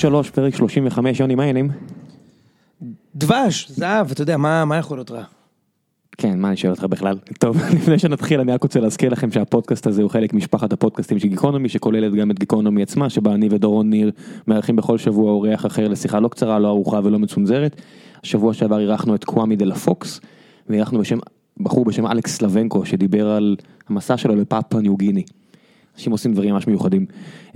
שלוש, פרק 35, יוני, מה העניינים? דבש, זהב, אתה יודע, מה, מה יכול להיות רע? כן, מה אני שואל אותך בכלל? טוב, לפני שנתחיל אני רק רוצה להזכיר לכם שהפודקאסט הזה הוא חלק משפחת הפודקאסטים של גיקונומי, שכוללת גם את גיקונומי עצמה, שבה אני ודורון ניר מארחים בכל שבוע אורח אחר לשיחה לא קצרה, לא ארוכה ולא מצונזרת. השבוע שעבר אירחנו את קוואמי דה לה פוקס, ואירחנו בשם, בחור בשם אלכס סלבנקו, שדיבר על המסע שלו לפאפה ניו גיני. אנשים עושים דברים ממש מיוחדים.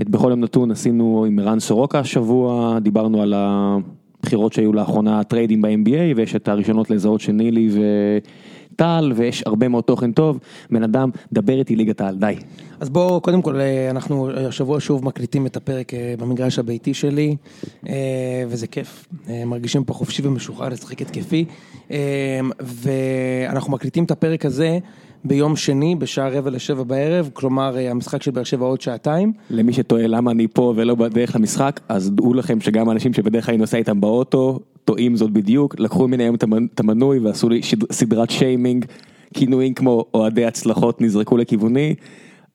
את בכל יום נתון עשינו עם ערן סורוקה השבוע, דיברנו על הבחירות שהיו לאחרונה, טריידים ב-NBA, ויש את הראשונות לזהות של נילי וטל, ויש הרבה מאוד תוכן טוב. בן אדם, דבר איתי ליגת העל, די. אז בואו, קודם כל, אה, אנחנו השבוע שוב מקליטים את הפרק אה, במגרש הביתי שלי, אה, וזה כיף. מרגישים פה חופשי ומשוחרר לשחק התקפי, ואנחנו מקליטים את הפרק הזה. ביום שני בשעה רבע לשבע בערב, כלומר המשחק של באר שבע עוד שעתיים. למי שטועה למה אני פה ולא בדרך למשחק, אז דעו לכם שגם האנשים שבדרך כלל אני נוסע איתם באוטו, טועים זאת בדיוק, לקחו ממני היום את המנוי ועשו לי סדרת שיימינג, כינויים כמו אוהדי הצלחות נזרקו לכיווני.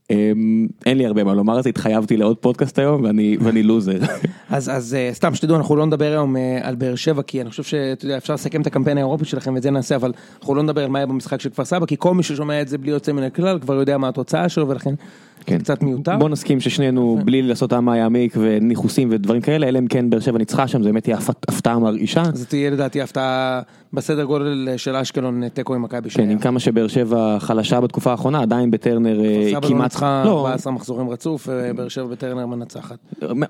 אמ, אין לי הרבה מה לומר על זה, התחייבתי לעוד פודקאסט היום ואני, ואני לוזר. אז, אז אה, סתם שתדעו, אנחנו לא נדבר היום אה, על באר שבע, כי אני חושב שאתה יודע, אפשר לסכם את הקמפיין האירופי שלכם ואת זה נעשה, אבל אנחנו לא נדבר על מה היה במשחק של כפר סבא, כי כל מי ששומע את זה בלי יוצא מן הכלל כבר יודע מה התוצאה שלו ולכן כן. קצת מיותר. בוא נסכים ששנינו בלי לעשות עם יעמיק וניחוסים ודברים כאלה, אלא אם כן באר שבע ניצחה שם, זה באמת תהיה הפתעה מרעישה. זה תהיה לדעתי הפתעה בסדר גודל של אשקלון תיקו עם מכבי כן, עם כמה שבאר שבע חלשה בתקופה האחרונה, עדיין בטרנר אה, כמעט... כפר סבא לא ניצחה 14 מחזורים רצוף, ובאר שבע בטרנר מנצחת.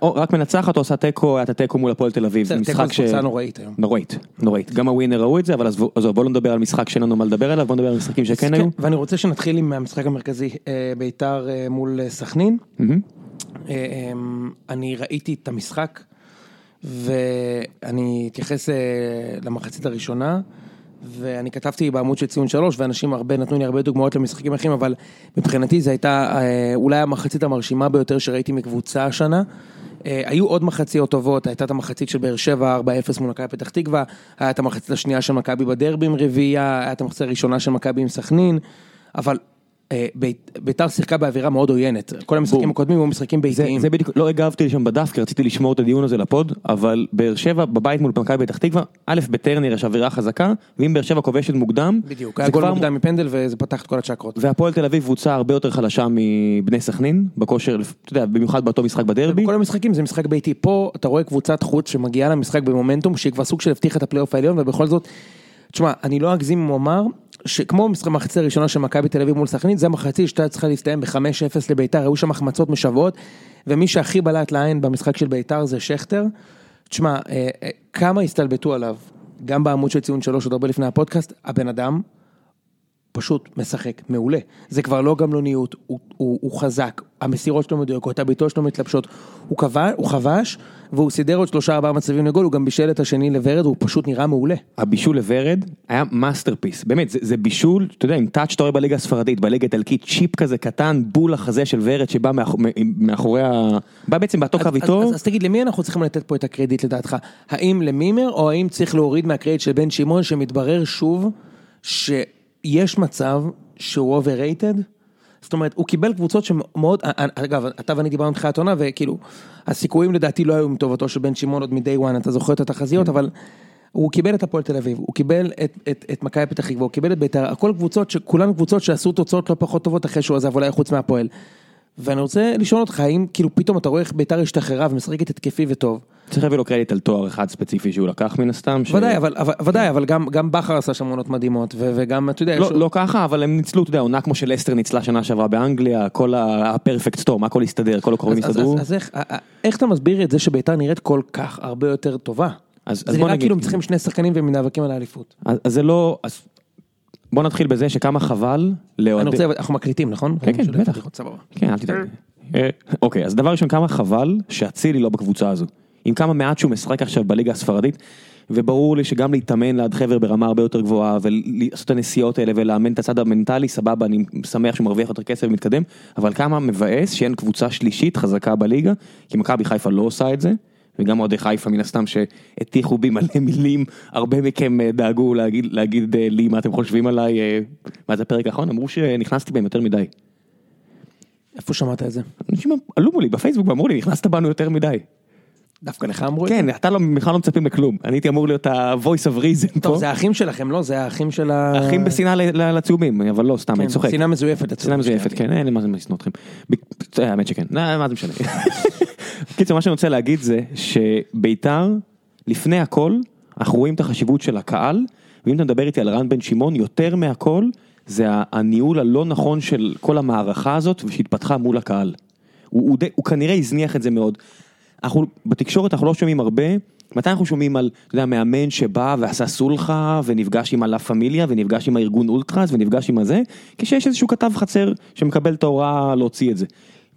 רק מנצחת או עושה תיקו, היה את התיקו מול הפועל תל אביב. בסדר, תיקו זה קבוצה נוראית היום. נוראית, נוראית. גם הווינר ראו את זה, אבל אז בואו לא נדבר על משחק שאין לנו מה לדבר עליו, בואו נדבר על משחקים שכן היו. ואני רוצה שנתחיל עם המשחק המרכזי, אה, ביתר אה, מול סכנין. אמ, אני ראיתי את המשחק ואני אתייחס אה, למחצית הראשונה ואני כתבתי בעמוד של ציון שלוש ואנשים הרבה נתנו לי הרבה דוגמאות למשחקים אחרים אבל מבחינתי זו הייתה אה, אולי המחצית המרשימה ביותר שראיתי מקבוצה השנה. אה, היו עוד מחציות טובות, הייתה את המחצית של באר שבע 4-0 מול מכבי פתח תקווה, היה את המחצית השנייה של מכבי בדרבי עם רביעייה, היה את המחצית הראשונה של מכבי עם סכנין, אבל ביתר שיחקה באווירה מאוד עוינת, כל המשחקים הקודמים היו משחקים ביתיים. זה בדיוק, לא הגבתי שם בדף כי רציתי לשמור את הדיון הזה לפוד, אבל באר שבע בבית מול מכבי פתח תקווה, א' בטרנר יש אווירה חזקה, ואם באר שבע כובשת מוקדם, בדיוק, היה גול מוקדם מפנדל וזה פתח את כל הצ'קרות. והפועל תל אביב קבוצה הרבה יותר חלשה מבני סכנין, בכושר, אתה יודע, במיוחד באותו משחק בדרבי. כל המשחקים זה משחק ביתי, פה אתה רואה קבוצת חוץ שמגיעה למשחק במומנטום, שהיא כבר סוג של הבטיחה את הפלייאוף העליון, ובכל זאת, תשמע, אני לא אגזים אם אומר, שכמו מחצית הראשונה של מכבי תל אביב מול סכנין, זה מחצית שהייתה צריכה להסתיים ב-5-0 לביתר, היו שם החמצות משוות, ומי שהכי בלט לעין במשחק של ביתר זה שכטר. תשמע, אה, אה, כמה הסתלבטו עליו, גם בעמוד של ציון שלוש, עוד הרבה לפני הפודקאסט, הבן אדם פשוט משחק מעולה. זה כבר לא גמלוניות, הוא, הוא, הוא חזק, המסירות שלו מדויקות, הביטות שלו מתלבשות, הוא, כבש, הוא כבש והוא סידר עוד שלושה ארבעה מצבים לגול, הוא גם בישל את השני לוורד, הוא פשוט נראה מעולה. הבישול לוורד היה masterpiece, באמת, זה, זה בישול, אתה יודע, עם touch שאתה רואה בליגה הספרדית, בליגה האיטלקית, צ'יפ כזה קטן, בול החזה של ורד שבא מאח, מאחורי ה... בא בעצם באותו קו איתו. אז, אז, אז תגיד, למי אנחנו צריכים לתת פה את הקרדיט לדעתך? האם למימר, או האם צריך להוריד מהקרדיט של בן שמעון, שמתברר שוב, ש... יש מצב שהוא overrated, זאת אומרת, הוא קיבל קבוצות שמאוד, אגב, אתה ואני דיברנו בתחילת עונה, וכאילו, הסיכויים לדעתי לא היו מטובתו של בן שמעון עוד מ-day one, אתה זוכר את התחזיות, אבל הוא קיבל את הפועל תל אביב, הוא קיבל את, את, את מכבי פתח תקווה, הוא קיבל את בית"ר, הכל קבוצות, כולן קבוצות שעשו תוצאות לא פחות טובות אחרי שהוא עזב, אולי חוץ מהפועל. ואני רוצה לשאול אותך, האם כאילו פתאום אתה רואה איך בית"ר השתחררה ומשחקת התקפי וטוב. צריך להביא לו קרדיט על תואר אחד ספציפי שהוא לקח מן הסתם. ודאי, אבל, ודאי, אבל גם, גם בכר עשה שם עונות מדהימות, וגם, אתה יודע... לא, לא ככה, אבל הם ניצלו, אתה יודע, עונה כמו של אסטר ניצלה שנה שעברה באנגליה, כל הפרפקט סטורם, הכל הסתדר, כל הקרובים הסתדרו. אז, אז, אז איך, איך אתה מסביר את זה שבית"ר נראית כל כך הרבה יותר טובה? אז, זה אז נראה כאילו הם צריכים שני שחקנים והם נאבקים על האליפות. אז, אז זה לא, אז בוא נתחיל בזה שכמה חבל לאוהד... אני רוצה, אנחנו מקליטים, נכון? כן, כן, בטח. כן, אל תדאג. אה, אוקיי, אז דבר ראשון, כמה חבל שאצילי לא בקבוצה הזו. עם כמה מעט שהוא משחק עכשיו בליגה הספרדית, וברור לי שגם להתאמן ליד חבר ברמה הרבה יותר גבוהה, ולעשות את הנסיעות האלה ולאמן את הצד המנטלי, סבבה, אני שמח שהוא מרוויח יותר כסף ומתקדם, אבל כמה מבאס שאין קבוצה שלישית חזקה בליגה, כי מכבי חיפה לא עושה את זה. וגם אוהדי חיפה מן הסתם שהטיחו בי מלא מילים, הרבה מכם אה, דאגו להגיד, להגיד אה, לי מה אתם חושבים עליי, מה זה הפרק האחרון, אמרו שנכנסתי בהם יותר מדי. איפה שמעת את זה? אנשים עלו מולי בפייסבוק ואמרו לי נכנסת בנו יותר מדי. דווקא לך אמרו את זה? כן, אתה לא, בכלל לא מצפים לכלום. אני הייתי אמור להיות ה-voice of reason פה. טוב, זה האחים שלכם, לא? זה האחים של ה... אחים בשנאה לצהובים, אבל לא, סתם, אני כן, צוחק. שנאה מזויפת. שנאה מזויפת, כן, אין לי מה זה לשנוא אתכם. ב- האמת שכן, אה, מה זה משנה. קיצור, מה שאני רוצה להגיד זה שביתר, לפני הכל, אנחנו רואים את החשיבות של הקהל, ואם אתה מדבר איתי על רן בן שמעון, יותר מהכל, זה הניהול הלא נכון של כל המערכה הזאת, ושהתפתחה מול הקהל. הוא, הוא, הוא כנראה הזניח את זה מאוד. אנחנו, בתקשורת אנחנו לא שומעים הרבה, מתי אנחנו שומעים על, אתה יודע, מאמן שבא ועשה סולחה, ונפגש עם הלה פמיליה, ונפגש עם הארגון אולטרס, ונפגש עם הזה, כשיש איזשהו כתב חצר שמקבל את ההוראה להוציא את זה.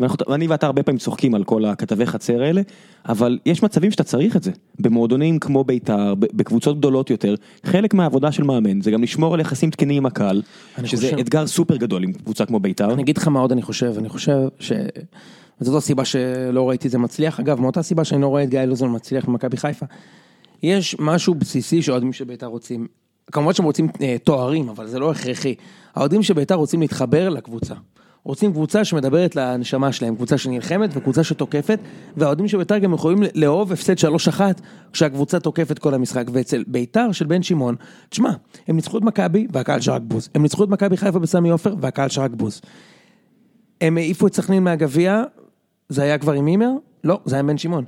ואנחנו, ואני ואתה הרבה פעמים צוחקים על כל הכתבי חצר האלה, אבל יש מצבים שאתה צריך את זה. במועדונים כמו בית"ר, בקבוצות גדולות יותר, חלק מהעבודה של מאמן זה גם לשמור על יחסים תקינים עם הקהל, שזה חושב- אתגר סופר גדול עם קבוצה כמו בית"ר. אני אגיד לך מה עוד אני חושב, אני חושב ש... וזאת הסיבה שלא ראיתי את זה מצליח, אגב, מאותה סיבה שאני לא רואה את גיא לוזון מצליח במכבי חיפה. יש משהו בסיסי שהאוהדים של בית"ר רוצים, כמובן שהם רוצים אה, תוארים, אבל זה לא הכרחי. האוהדים של בית"ר רוצים להתחבר לקבוצה. רוצים קבוצה שמדברת לנשמה שלהם, קבוצה שנלחמת וקבוצה שתוקפת, והאוהדים של בית"ר גם יכולים לאהוב הפסד 3-1 כשהקבוצה תוקפת כל המשחק. ואצל בית"ר של בן שמעון, תשמע, הם ניצחו את מכבי והקהל שרק בוז. הם ניצחו את מכבי חיפה בסמי עופר והקהל שרק בוז. הם העיפו את סכנין מהגביע, זה היה כבר עם מימר? לא, זה היה בן שמעון.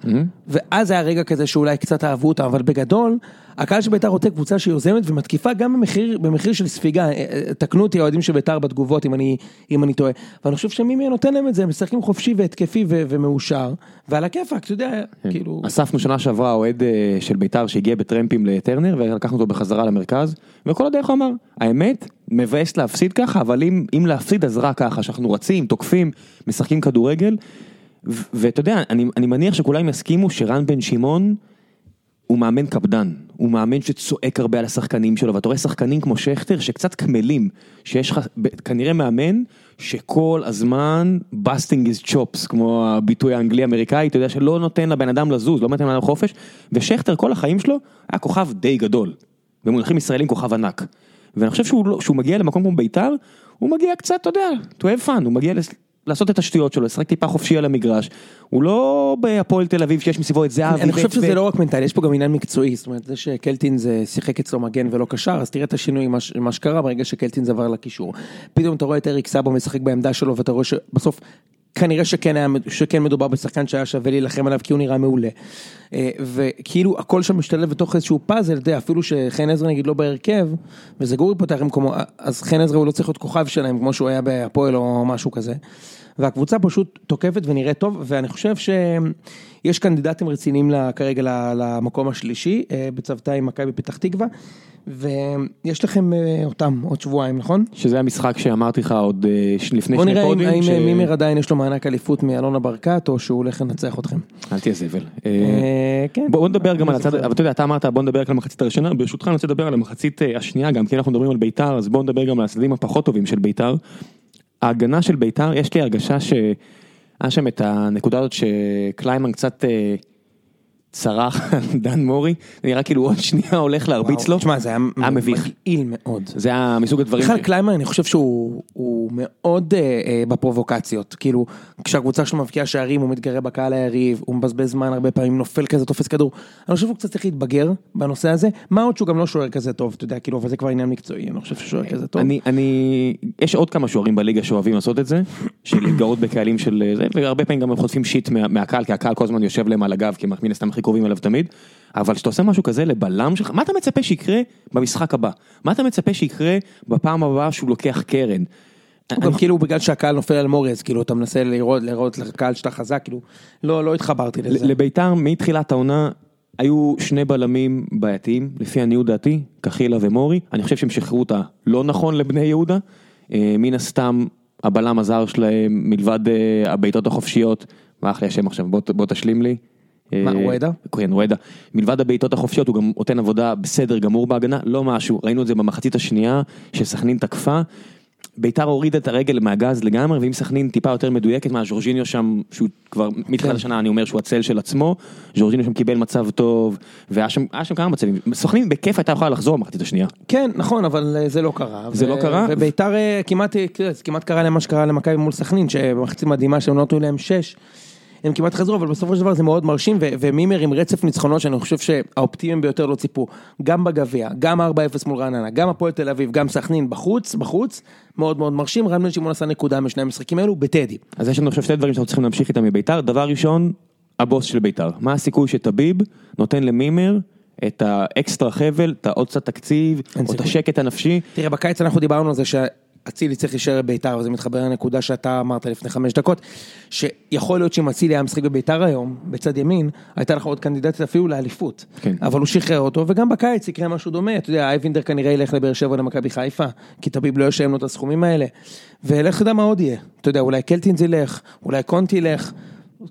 ואז היה רגע כזה שאולי קצת אהבו אותה, אבל בגדול, הקהל של בית"ר רוצה קבוצה שיוזמת ומתקיפה גם במחיר, במחיר של ספיגה. אה, אה, תקנו אותי האוהדים של בית"ר בתגובות אם אני, אם אני טועה. ואני חושב שמימר נותן להם את זה, הם משחקים חופשי והתקפי ו- ומאושר, ועל הכיפאק, אתה יודע, כאילו... אספנו שנה שעברה אוהד אה, של בית"ר שהגיע בטרמפים לטרנר ולקחנו אותו בחזרה למרכז וכל הדרך הוא אמר האמת מבאס להפסיד ככה אבל אם, אם להפסיד אז רק ככה שאנחנו רצים תוקפים משחקים כדורגל ואתה יודע אני, אני מניח שכולם יסכימו שרן בן שמעון הוא מאמן קפדן, הוא מאמן שצועק הרבה על השחקנים שלו, ואתה רואה שחקנים כמו שכטר שקצת קמלים, שיש לך כנראה מאמן שכל הזמן busting his chops, כמו הביטוי האנגלי אמריקאי, אתה יודע שלא נותן לבן אדם לזוז, לא נותן לבן אדם חופש, ושכטר כל החיים שלו היה כוכב די גדול, במונחים ישראלים כוכב ענק. ואני חושב שהוא, לא- שהוא מגיע למקום כמו בית"ר, הוא מגיע קצת, אתה יודע, to have fun, הוא מגיע לעשות את השטויות שלו, לשחק טיפה חופשי על המגרש, הוא לא בהפועל תל אביב שיש מסביבו את זהבי. אני חושב שזה לא רק מנטלי, יש פה גם עניין מקצועי, זאת אומרת, זה שקלטין זה שיחק אצלו מגן ולא קשר, אז תראה את השינוי, מה שקרה ברגע שקלטין זה עבר לקישור. פתאום אתה רואה את אריק סאבו משחק בעמדה שלו, ואתה רואה שבסוף, כנראה שכן, היה, שכן מדובר בשחקן שהיה שווה להילחם עליו, כי הוא נראה מעולה. אה, וכאילו הכל שם משתלב בתוך איזשהו פאזל, אתה יודע, אפילו שחן עזרא נגיד לא בהרכב, וזגורי פותח במקומו, אז חן עזרא הוא לא צריך להיות כוכב שלהם, כמו שהוא היה בהפועל או משהו כזה. והקבוצה פשוט תוקפת ונראית טוב, ואני חושב שיש קנדידטים רציניים כרגע למקום השלישי, אה, בצוותא עם מכבי פתח תקווה, ויש לכם אה, אותם עוד שבועיים, נכון? שזה המשחק שאמרתי לך עוד אה, לפני בוא שני נראה אם- פודים. האם ש- מימר עדיין יש לו מענק אליפות מאלונה ברקת, או שהוא הולך לנצח אתכם. אל תהיה זבל. אה, כן. בוא בוא נדבר גם על הצד. אבל אתה יודע, אתה אמרת בוא נדבר רק על המחצית הראשונה, ברשותך אני רוצה לדבר על המחצית השנייה גם, כי אנחנו מדברים על בית"ר, אז בוא נדבר גם על הצדדים הפחות טובים של בית"ר. ההגנה של בית"ר, יש לי הרגשה שהיה שם את הנקודה הזאת שקליימן קצת צרח על דן מורי, זה נראה כאילו עוד שנייה הולך להרביץ לו. תשמע, זה היה. מגעיל מאוד. זה היה מסוג הדברים. בכלל קליימן אני חושב שהוא הוא מאוד אה, אה, בפרובוקציות, כאילו כשהקבוצה שלו מבקיעה שערים הוא מתגרה בקהל היריב, הוא מבזבז זמן הרבה פעמים, נופל כזה, תופס כדור, אני חושב שהוא קצת צריך להתבגר בנושא הזה, מה עוד שהוא גם לא שוער כזה טוב, אתה יודע, כאילו, אבל זה כבר עניין מקצועי, אני לא חושב ששוער כזה טוב. אני, אני, יש עוד כמה שוערים בליגה שאוהבים לעשות את זה, של להתגרות בקהלים של אה, זה, והרבה פעמים גם הם חוטפים שיט מה, מהקהל, כי הקהל כל הזמן יושב להם על הגב, כי הם מן הסתם הכי קרובים אליו תמיד, אבל כשאתה עושה משהו כזה לבלם שלך, מה אתה מצפה שיקרה במשחק הבא? מה אתה מצפה שיקרה בפעם הבאה שהוא לוקח קרן? הוא גם כאילו בגלל שהקהל נופל על מורי, אז כאילו אתה מנסה לראות, לראות לקהל שאתה חזק, כאילו, לא, לא התחברתי לזה. לביתר מתחילת העונה היו שני בלמים בעייתיים, לפי עניות דעתי, קחילה ומורי, אני חושב שהם שחררו אותה לא נכון לבני יהודה, אה, מן הסתם הבלם הזר שלהם מלבד אה, הבעיטות החופשיות, מה אחרי השם עכשיו בוא, בוא תשלים לי. מה, אה, וואדה? כן, וואדה. מלבד הבעיטות החופשיות הוא גם נותן עבודה בסדר גמור בהגנה, לא משהו, ראינו את זה במחצית השנייה שסכנין תקפה. ביתר הורידה את הרגל מהגז לגמרי, ואם סכנין טיפה יותר מדויקת מה ז'ורג'יניו שם, שהוא כבר מתחילת כן. השנה אני אומר שהוא הצל של עצמו, ז'ורג'יניו שם קיבל מצב טוב, והיה שם, שם כמה מצבים, סכנין בכיף הייתה יכולה לחזור במחצית השנייה. כן, נכון, אבל אה, זה לא קרה. זה ו- לא קרה? וביתר אה, כמעט, כמעט קרה למה שקרה למכבי מול סכנין, שבמחצית מדהימה שהם לא נתנו להם שש. הם כמעט חזרו, אבל בסופו של דבר זה מאוד מרשים, ומימר עם רצף ניצחונות שאני חושב שהאופטימיים ביותר לא ציפו, גם בגביע, גם 4-0 מול רעננה, גם הפועל תל אביב, גם סכנין בחוץ, בחוץ, מאוד מאוד מרשים, רן בן שמעון עשה נקודה משני המשחקים האלו, בטדי. אז יש לנו עכשיו שתי דברים שאנחנו צריכים להמשיך איתם מביתר, דבר ראשון, הבוס של ביתר, מה הסיכוי שטביב נותן למימר את האקסטרה חבל, את העוד קצת תקציב, או את. השקט הנפשי, תראה, בקיץ אנחנו דיברנו על זה שאצילי צריך להישאר בביתר, וזה מתחבר לנקודה שאתה אמרת לפני חמש דקות, שיכול להיות שאם אצילי היה משחק בביתר היום, בצד ימין, הייתה לך עוד קנדידטית אפילו לאליפות. כן. אבל הוא שחרר אותו, וגם בקיץ יקרה משהו דומה, אתה יודע, אייבינדר כנראה ילך לבאר שבע למכבי חיפה, כי טביב לא ישלם לו את הסכומים האלה. ולך תדע מה עוד יהיה, אתה יודע, אולי קלטינס ילך, אולי קונטי ילך.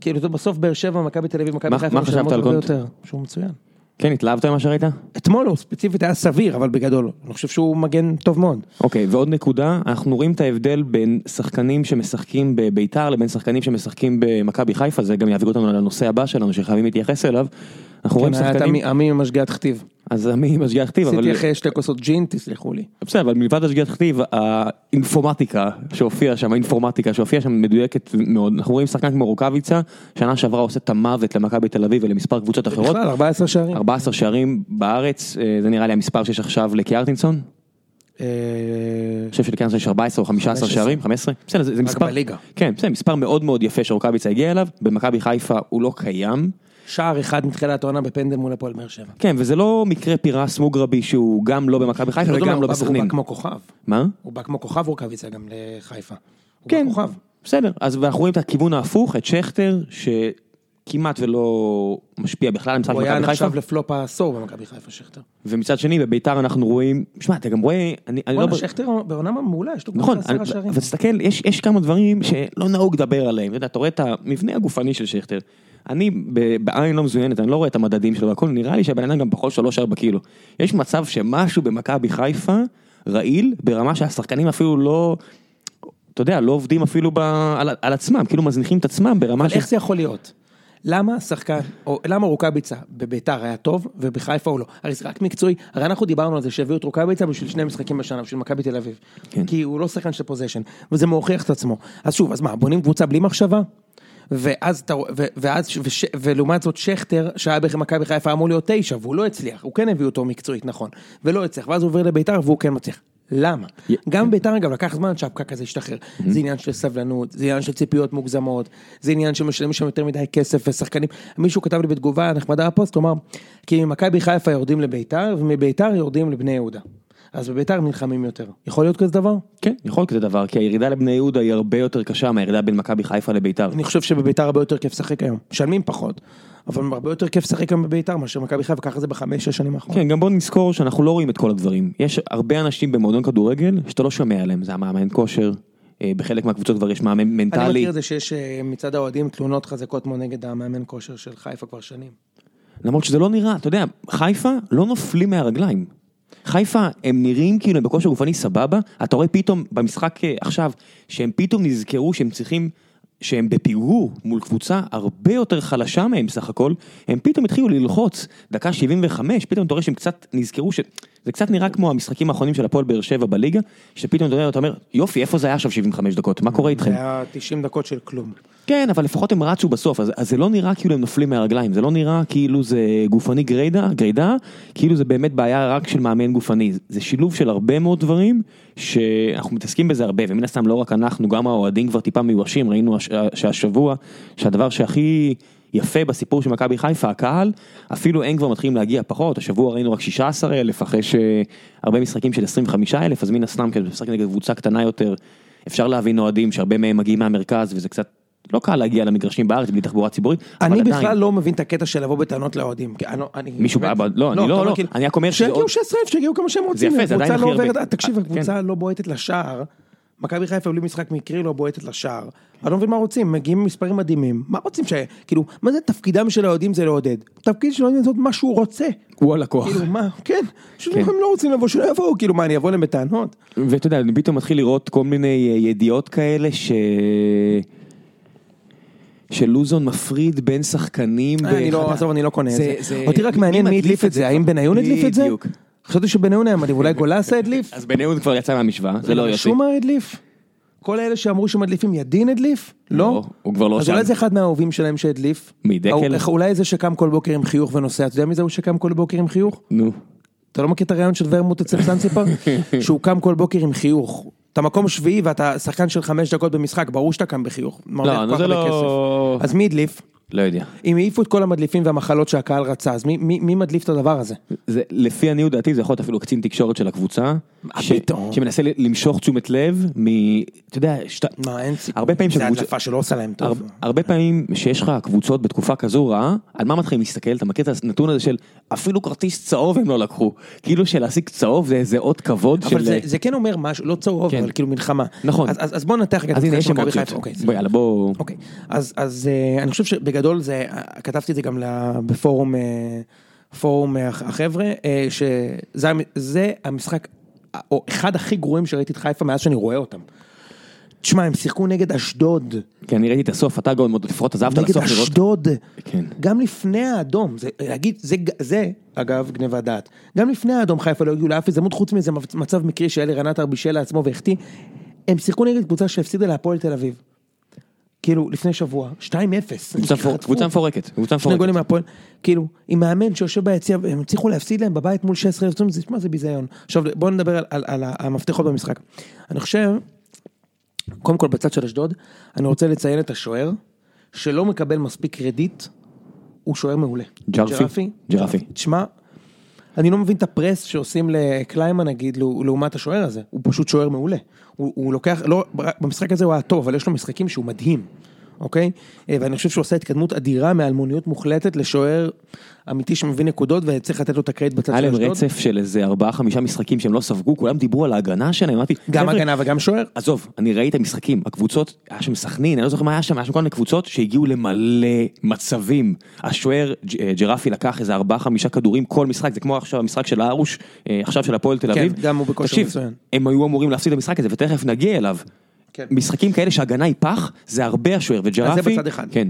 כאילו, בסוף באר שבע, מכבי תל אביב, מכבי חיפה, מה חשבת על? יותר, שהוא מצוין. כן, התלהבת ממה שראית? אתמול הוא ספציפית היה סביר, אבל בגדול, אני חושב שהוא מגן טוב מאוד. אוקיי, ועוד נקודה, אנחנו רואים את ההבדל בין שחקנים שמשחקים בביתר לבין שחקנים שמשחקים במכבי חיפה, זה גם יעביר אותנו לנושא הבא שלנו שחייבים להתייחס אליו. אנחנו רואים כן, היה את שחקנים, עמי- משגיאת כתיב. אז עמי משגיח כתיב, אבל עשיתי אחרי שתי כוסות ג'ין, תסלחו לי. בסדר, אבל מלבד השגיח כתיב, האינפורמטיקה שהופיעה שם, האינפורמטיקה שהופיעה שם מדויקת מאוד. אנחנו רואים שחקן כמו רוקאביצה, שנה שעברה עושה את המוות למכבי תל אביב ולמספר קבוצות אחרות. בכלל, 14 שערים. 14 שערים בארץ, אה, זה נראה לי המספר שיש עכשיו לקיארטינסון. אה, אני חושב שלקיארטינסון יש 14 או 15 15. שערים, 15. בסדר, זה מספר. כן, בסדר, מספר מאוד מאוד יפה שרוקאביצה הגיע אליו, במכבי חיפה הוא לא קיים. שער אחד מתחילת העונה בפנדל מול הפועל באר שבע. כן, וזה לא מקרה פירס מוגרבי שהוא גם לא במכבי חיפה יודע מה, וגם לא הוא בא- הוא בסכנין. בא כמו כוכב. מה? הוא בא כמו כוכב רוקאביצה גם לחיפה. הוא כן, בא כוכב. בסדר, אז אנחנו רואים את הכיוון ההפוך, את שכטר, שכמעט ולא משפיע בכלל על משחק הוא היה מכבי חיפה, נחשב לפלופ העשור במכבי חיפה, שכטר. ומצד שני בביתר אנחנו רואים, שמע, אתה גם רואה, אני אני לא... שכטר בעונה מעולה, יש לו נכון, עשרה שערים. אבל תסתכל, יש, יש כמה דברים שלא נהוג לדבר עליהם, אתה רואה את המבנה הגופני של שכטר, אני בעין לא מזוינת, אני לא רואה את המדדים שלו והכל, נראה לי שהבן אדם גם פחות 3-4 קילו. יש מצב שמשהו במכבי חיפה רעיל, ברמה שהשחקנים אפילו לא, אתה יודע, לא עובדים אפילו ב, על, על עצמם, כאילו מזניחים את עצמם ברמה אבל איך זה יכול להיות? למה שחקן, או למה רוקאביצה בביתר היה טוב ובחיפה הוא לא? הרי זה רק מקצועי, הרי אנחנו דיברנו על זה שהביאו את רוקאביצה בשביל שני משחקים בשנה, בשביל מכבי תל אביב. כן. כי הוא לא שחקן של פוזיישן, וזה מוכיח את עצמו. אז שוב, אז מה, בונים קבוצה בלי מחשבה? ואז אתה רואה, ואז, וש, ולעומת זאת שכטר, שהיה במכבי חיפה אמור להיות תשע, והוא לא הצליח, הוא כן הביא אותו מקצועית, נכון, ולא הצליח, ואז הוא עובר לביתר והוא כן מצליח. למה? י- גם ביתר אגב לקח זמן שהפקק הזה ישתחרר, זה עניין של סבלנות, זה עניין של ציפיות מוגזמות, זה עניין שמשלמים שם יותר מדי כסף ושחקנים, מישהו כתב לי בתגובה נחמדה בפוסט, הוא אמר, כי ממכבי חיפה יורדים לביתר ומביתר יורדים לבני יהודה. אז בביתר נלחמים יותר, יכול להיות כזה דבר? כן, יכול להיות כזה דבר, כי הירידה לבני יהודה היא הרבה יותר קשה מהירידה בין מכבי חיפה לביתר. אני חושב שבביתר הרבה יותר כיף לשחק היום, משלמים פחות, אבל הרבה יותר כיף לשחק היום בביתר מאשר מכבי חיפה, ככה זה בחמש, שש שנים האחרונות. כן, גם בוא נזכור שאנחנו לא רואים את כל הדברים. יש הרבה אנשים במועדון כדורגל שאתה לא שומע עליהם, זה המאמן כושר, אה, בחלק מהקבוצות כבר יש מאמן אני מנטלי. מכיר את זה שיש אה, מצד האוהדים תלונות חזקות מאוד נגד המאמן כושר של חיפה כבר שנים. למרות שזה לא נראה, אתה יודע, חיפה לא נופלים מהרגליים. חיפה הם נראים כאילו הם בכושר גופני סבבה, אתה רואה פתאום במשחק אה, עכשיו, שהם פתאום נזכרו שהם צריכים, שהם בפיגור מול קבוצה הרבה יותר חלשה מהם סך הכל, הם פתאום התחילו ללחוץ, דקה 75, פתאום אתה רואה שהם קצת נזכרו ש... זה קצת נראה כמו המשחקים האחרונים של הפועל באר שבע בליגה, שפתאום אתה אומר, יופי, איפה זה היה עכשיו 75 דקות, מה קורה איתכם? זה היה 90 דקות של כלום. כן, אבל לפחות הם רצו בסוף, אז, אז זה לא נראה כאילו הם נופלים מהרגליים, זה לא נראה כאילו זה גופני גרידה, גרידה, כאילו זה באמת בעיה רק של מאמן גופני, זה שילוב של הרבה מאוד דברים, שאנחנו מתעסקים בזה הרבה, ומן הסתם לא רק אנחנו, גם האוהדים כבר טיפה מיואשים, ראינו הש, שהשבוע, שהדבר שהכי יפה בסיפור של מכבי חיפה, הקהל, אפילו הם כבר מתחילים להגיע פחות, השבוע ראינו רק 16 אלף, אחרי שהרבה משחקים של 25 אלף, אז מן הסתם, כשאתה משחק נגד קבוצה קטנה יותר, אפשר להבין אוהדים שהרבה מהם מגיעים מהמרכז, וזה קצת... לא קל להגיע למגרשים בארץ בלי תחבורה ציבורית, אני עדיין, בכלל לא מבין את הקטע של לבוא בטענות לאוהדים. אני לא- אני- מישהו באמת- בא- לא, אני לא- אתה אומר לא, כאילו, אני רק אומר שזה שיגיעו עוד- 16,000, שיגיעו כמה שהם רוצים. יפה, זה עדיין הקבוצה הכי לא הרבה. תקשיב, אה, הקבוצה לא בועטת לשער. מכבי חיפה בלי משחק מקרי לא בועטת לשער. אני לא מבין מה רוצים, מגיעים עם מספרים מדהימים. מה רוצים ש... כאילו, מה זה תפקידם של האוהדים זה לעודד. תפקיד של האוהדים זה לעשות מה שהוא רוצה. הוא הלקוח. כאילו, מה, כן. פשוט כן. הם לא רוצים לבוא, שלא יבואו, כאילו, מה, אני אבוא להם בטענות? ואתה יודע, אני פתאום מתחיל לראות כל מיני אה, ידיעות כאלה ש... שלוזון מפריד בין שחקנים. אה, אני לא, עזוב, אני לא קונה את זה. אותי רק מעניין מי הדליף את זה, האם בניון הדליף את זה? בדיוק. חשבתי שבניון היה מדליף, אולי גולסה הדליף? אז בניון כבר יצא מהמשוואה, זה לא יוסי. שומה הדליף? כל אלה שאמרו שמדליפים, ידין הדליף? לא. לא, הוא כבר לא אז שם. אולי זה אחד מהאהובים שלהם שהדליף. מי, דקל? אה, אולי זה שקם כל בוקר עם חיוך ונוסע, אתה יודע מי זה הוא שקם כל בוקר עם חיוך? נו. אתה לא מכיר את הרעיון של ורמוט אצל סנסיפר? שהוא קם כל בוקר עם חיוך. אתה מקום שביעי ואתה שחקן של חמש דקות במשחק, ברור שאתה קם בחיוך. לא, זה לא... אז מי הדליף? לא יודע. אם העיפו את כל המדליפים והמחלות שהקהל רצה, אז מי, מי, מי מדליף את הדבר הזה? זה, לפי עניות דעתי זה יכול להיות אפילו קצין תקשורת של הקבוצה. ש- פתאום? שמנסה למשוך תשומת לב מ... אתה יודע, שת... מה, אין סיכוי. הרבה פעמים זה הדלפה שלא עושה להם טוב. הר... הרבה פעמים שיש לך קבוצות בתקופה כזו רעה, על מה מתחילים להסתכל? אתה מכיר את הנתון הזה של אפילו כרטיס צהוב הם לא לקחו. כאילו שלהשיג צהוב זה איזה אות כבוד אבל של... זה, זה כן אומר משהו, לא צהוב, כן. אבל כאילו מלחמה. נכון. אז, אז, אז בוא ננתח רגע אז הנה יש אמוציות. חיפה. אוקיי, בוא יאללה בוא... אוקיי, אז, אז אה, אני חושב שבגדול זה, כתבתי את זה גם בפורום, אה, פורום אה, החבר'ה, אה, שזה המ- זה המשחק, או אחד הכי גרועים שראיתי את חיפה מאז שאני רואה אותם. תשמע, הם שיחקו נגד אשדוד, כי אני ראיתי את הסוף, אתה גם עוד לפחות עזבת נגד לסוף לראות. אשדוד, כן. גם לפני האדום, זה, להגיד, זה, זה, אגב, גניבת דעת, גם לפני האדום חיפה לא הגיעו לאף הזדמנות, חוץ מאיזה מצב מקרי שאלי רנטר בישל לעצמו והחטיא, הם שיחקו נגד קבוצה שהפסידה להפועל תל אביב. כאילו, לפני שבוע, 2-0. קבוצה מפור- חטפו. קבוצה מפורקת. שני גולים מפורקת. מהפועל, כאילו, עם מאמן שיושב ביציע, הם הצליחו להפסיד להם בבית מול 16 אלף, זה, תשמע, זה ביזיון. עכשיו, בואו נדבר על, על, על המפתחות במשחק. אני חושב, קודם כל בצד של אשדוד, אני רוצה לציין את השוער, שלא מקבל מספיק קרדיט, הוא שוער מעולה. ג'רפי? ג'רפי. תשמע, אני לא מבין את הפרס שעושים לקליימן נגיד, לעו- לעומת השוער הזה, הוא פשוט שוער מעולה. הוא, הוא לוקח, לא, במשחק הזה הוא היה טוב, אבל יש לו משחקים שהוא מדהים, אוקיי? אה, ואני חושב שהוא עושה התקדמות אדירה מאלמוניות מוחלטת לשוער אמיתי שמביא נקודות וצריך לתת לו את הקרדיט בצד היה של להם אשדוד. רצף של איזה ארבעה חמישה משחקים שהם לא ספגו, כולם דיברו על ההגנה שלהם, אמרתי, גם "חבר'ה, הגנה וגם שוער. עזוב, אני ראיתי את המשחקים, הקבוצות, היה שם סכנין, אני לא זוכר מה היה שם, היה שם כל מיני קבוצות שהגיעו למלא מצבים. השוער אה, ג'רפי לקח איזה ארבעה חמישה כדורים כל משחק, זה כמו עכשיו המשחק של הארוש, אה, עכשיו של הפועל תל כן, אביב. גם הוא בכושר מצוין. הם היו אמורים להפסיד את המשחק הזה ותכף נגיע אליו. כן. משחקים כאלה שהגנה היא פח, זה הרבה השוער, וג'רפי, אז זה בצד אחד. כן.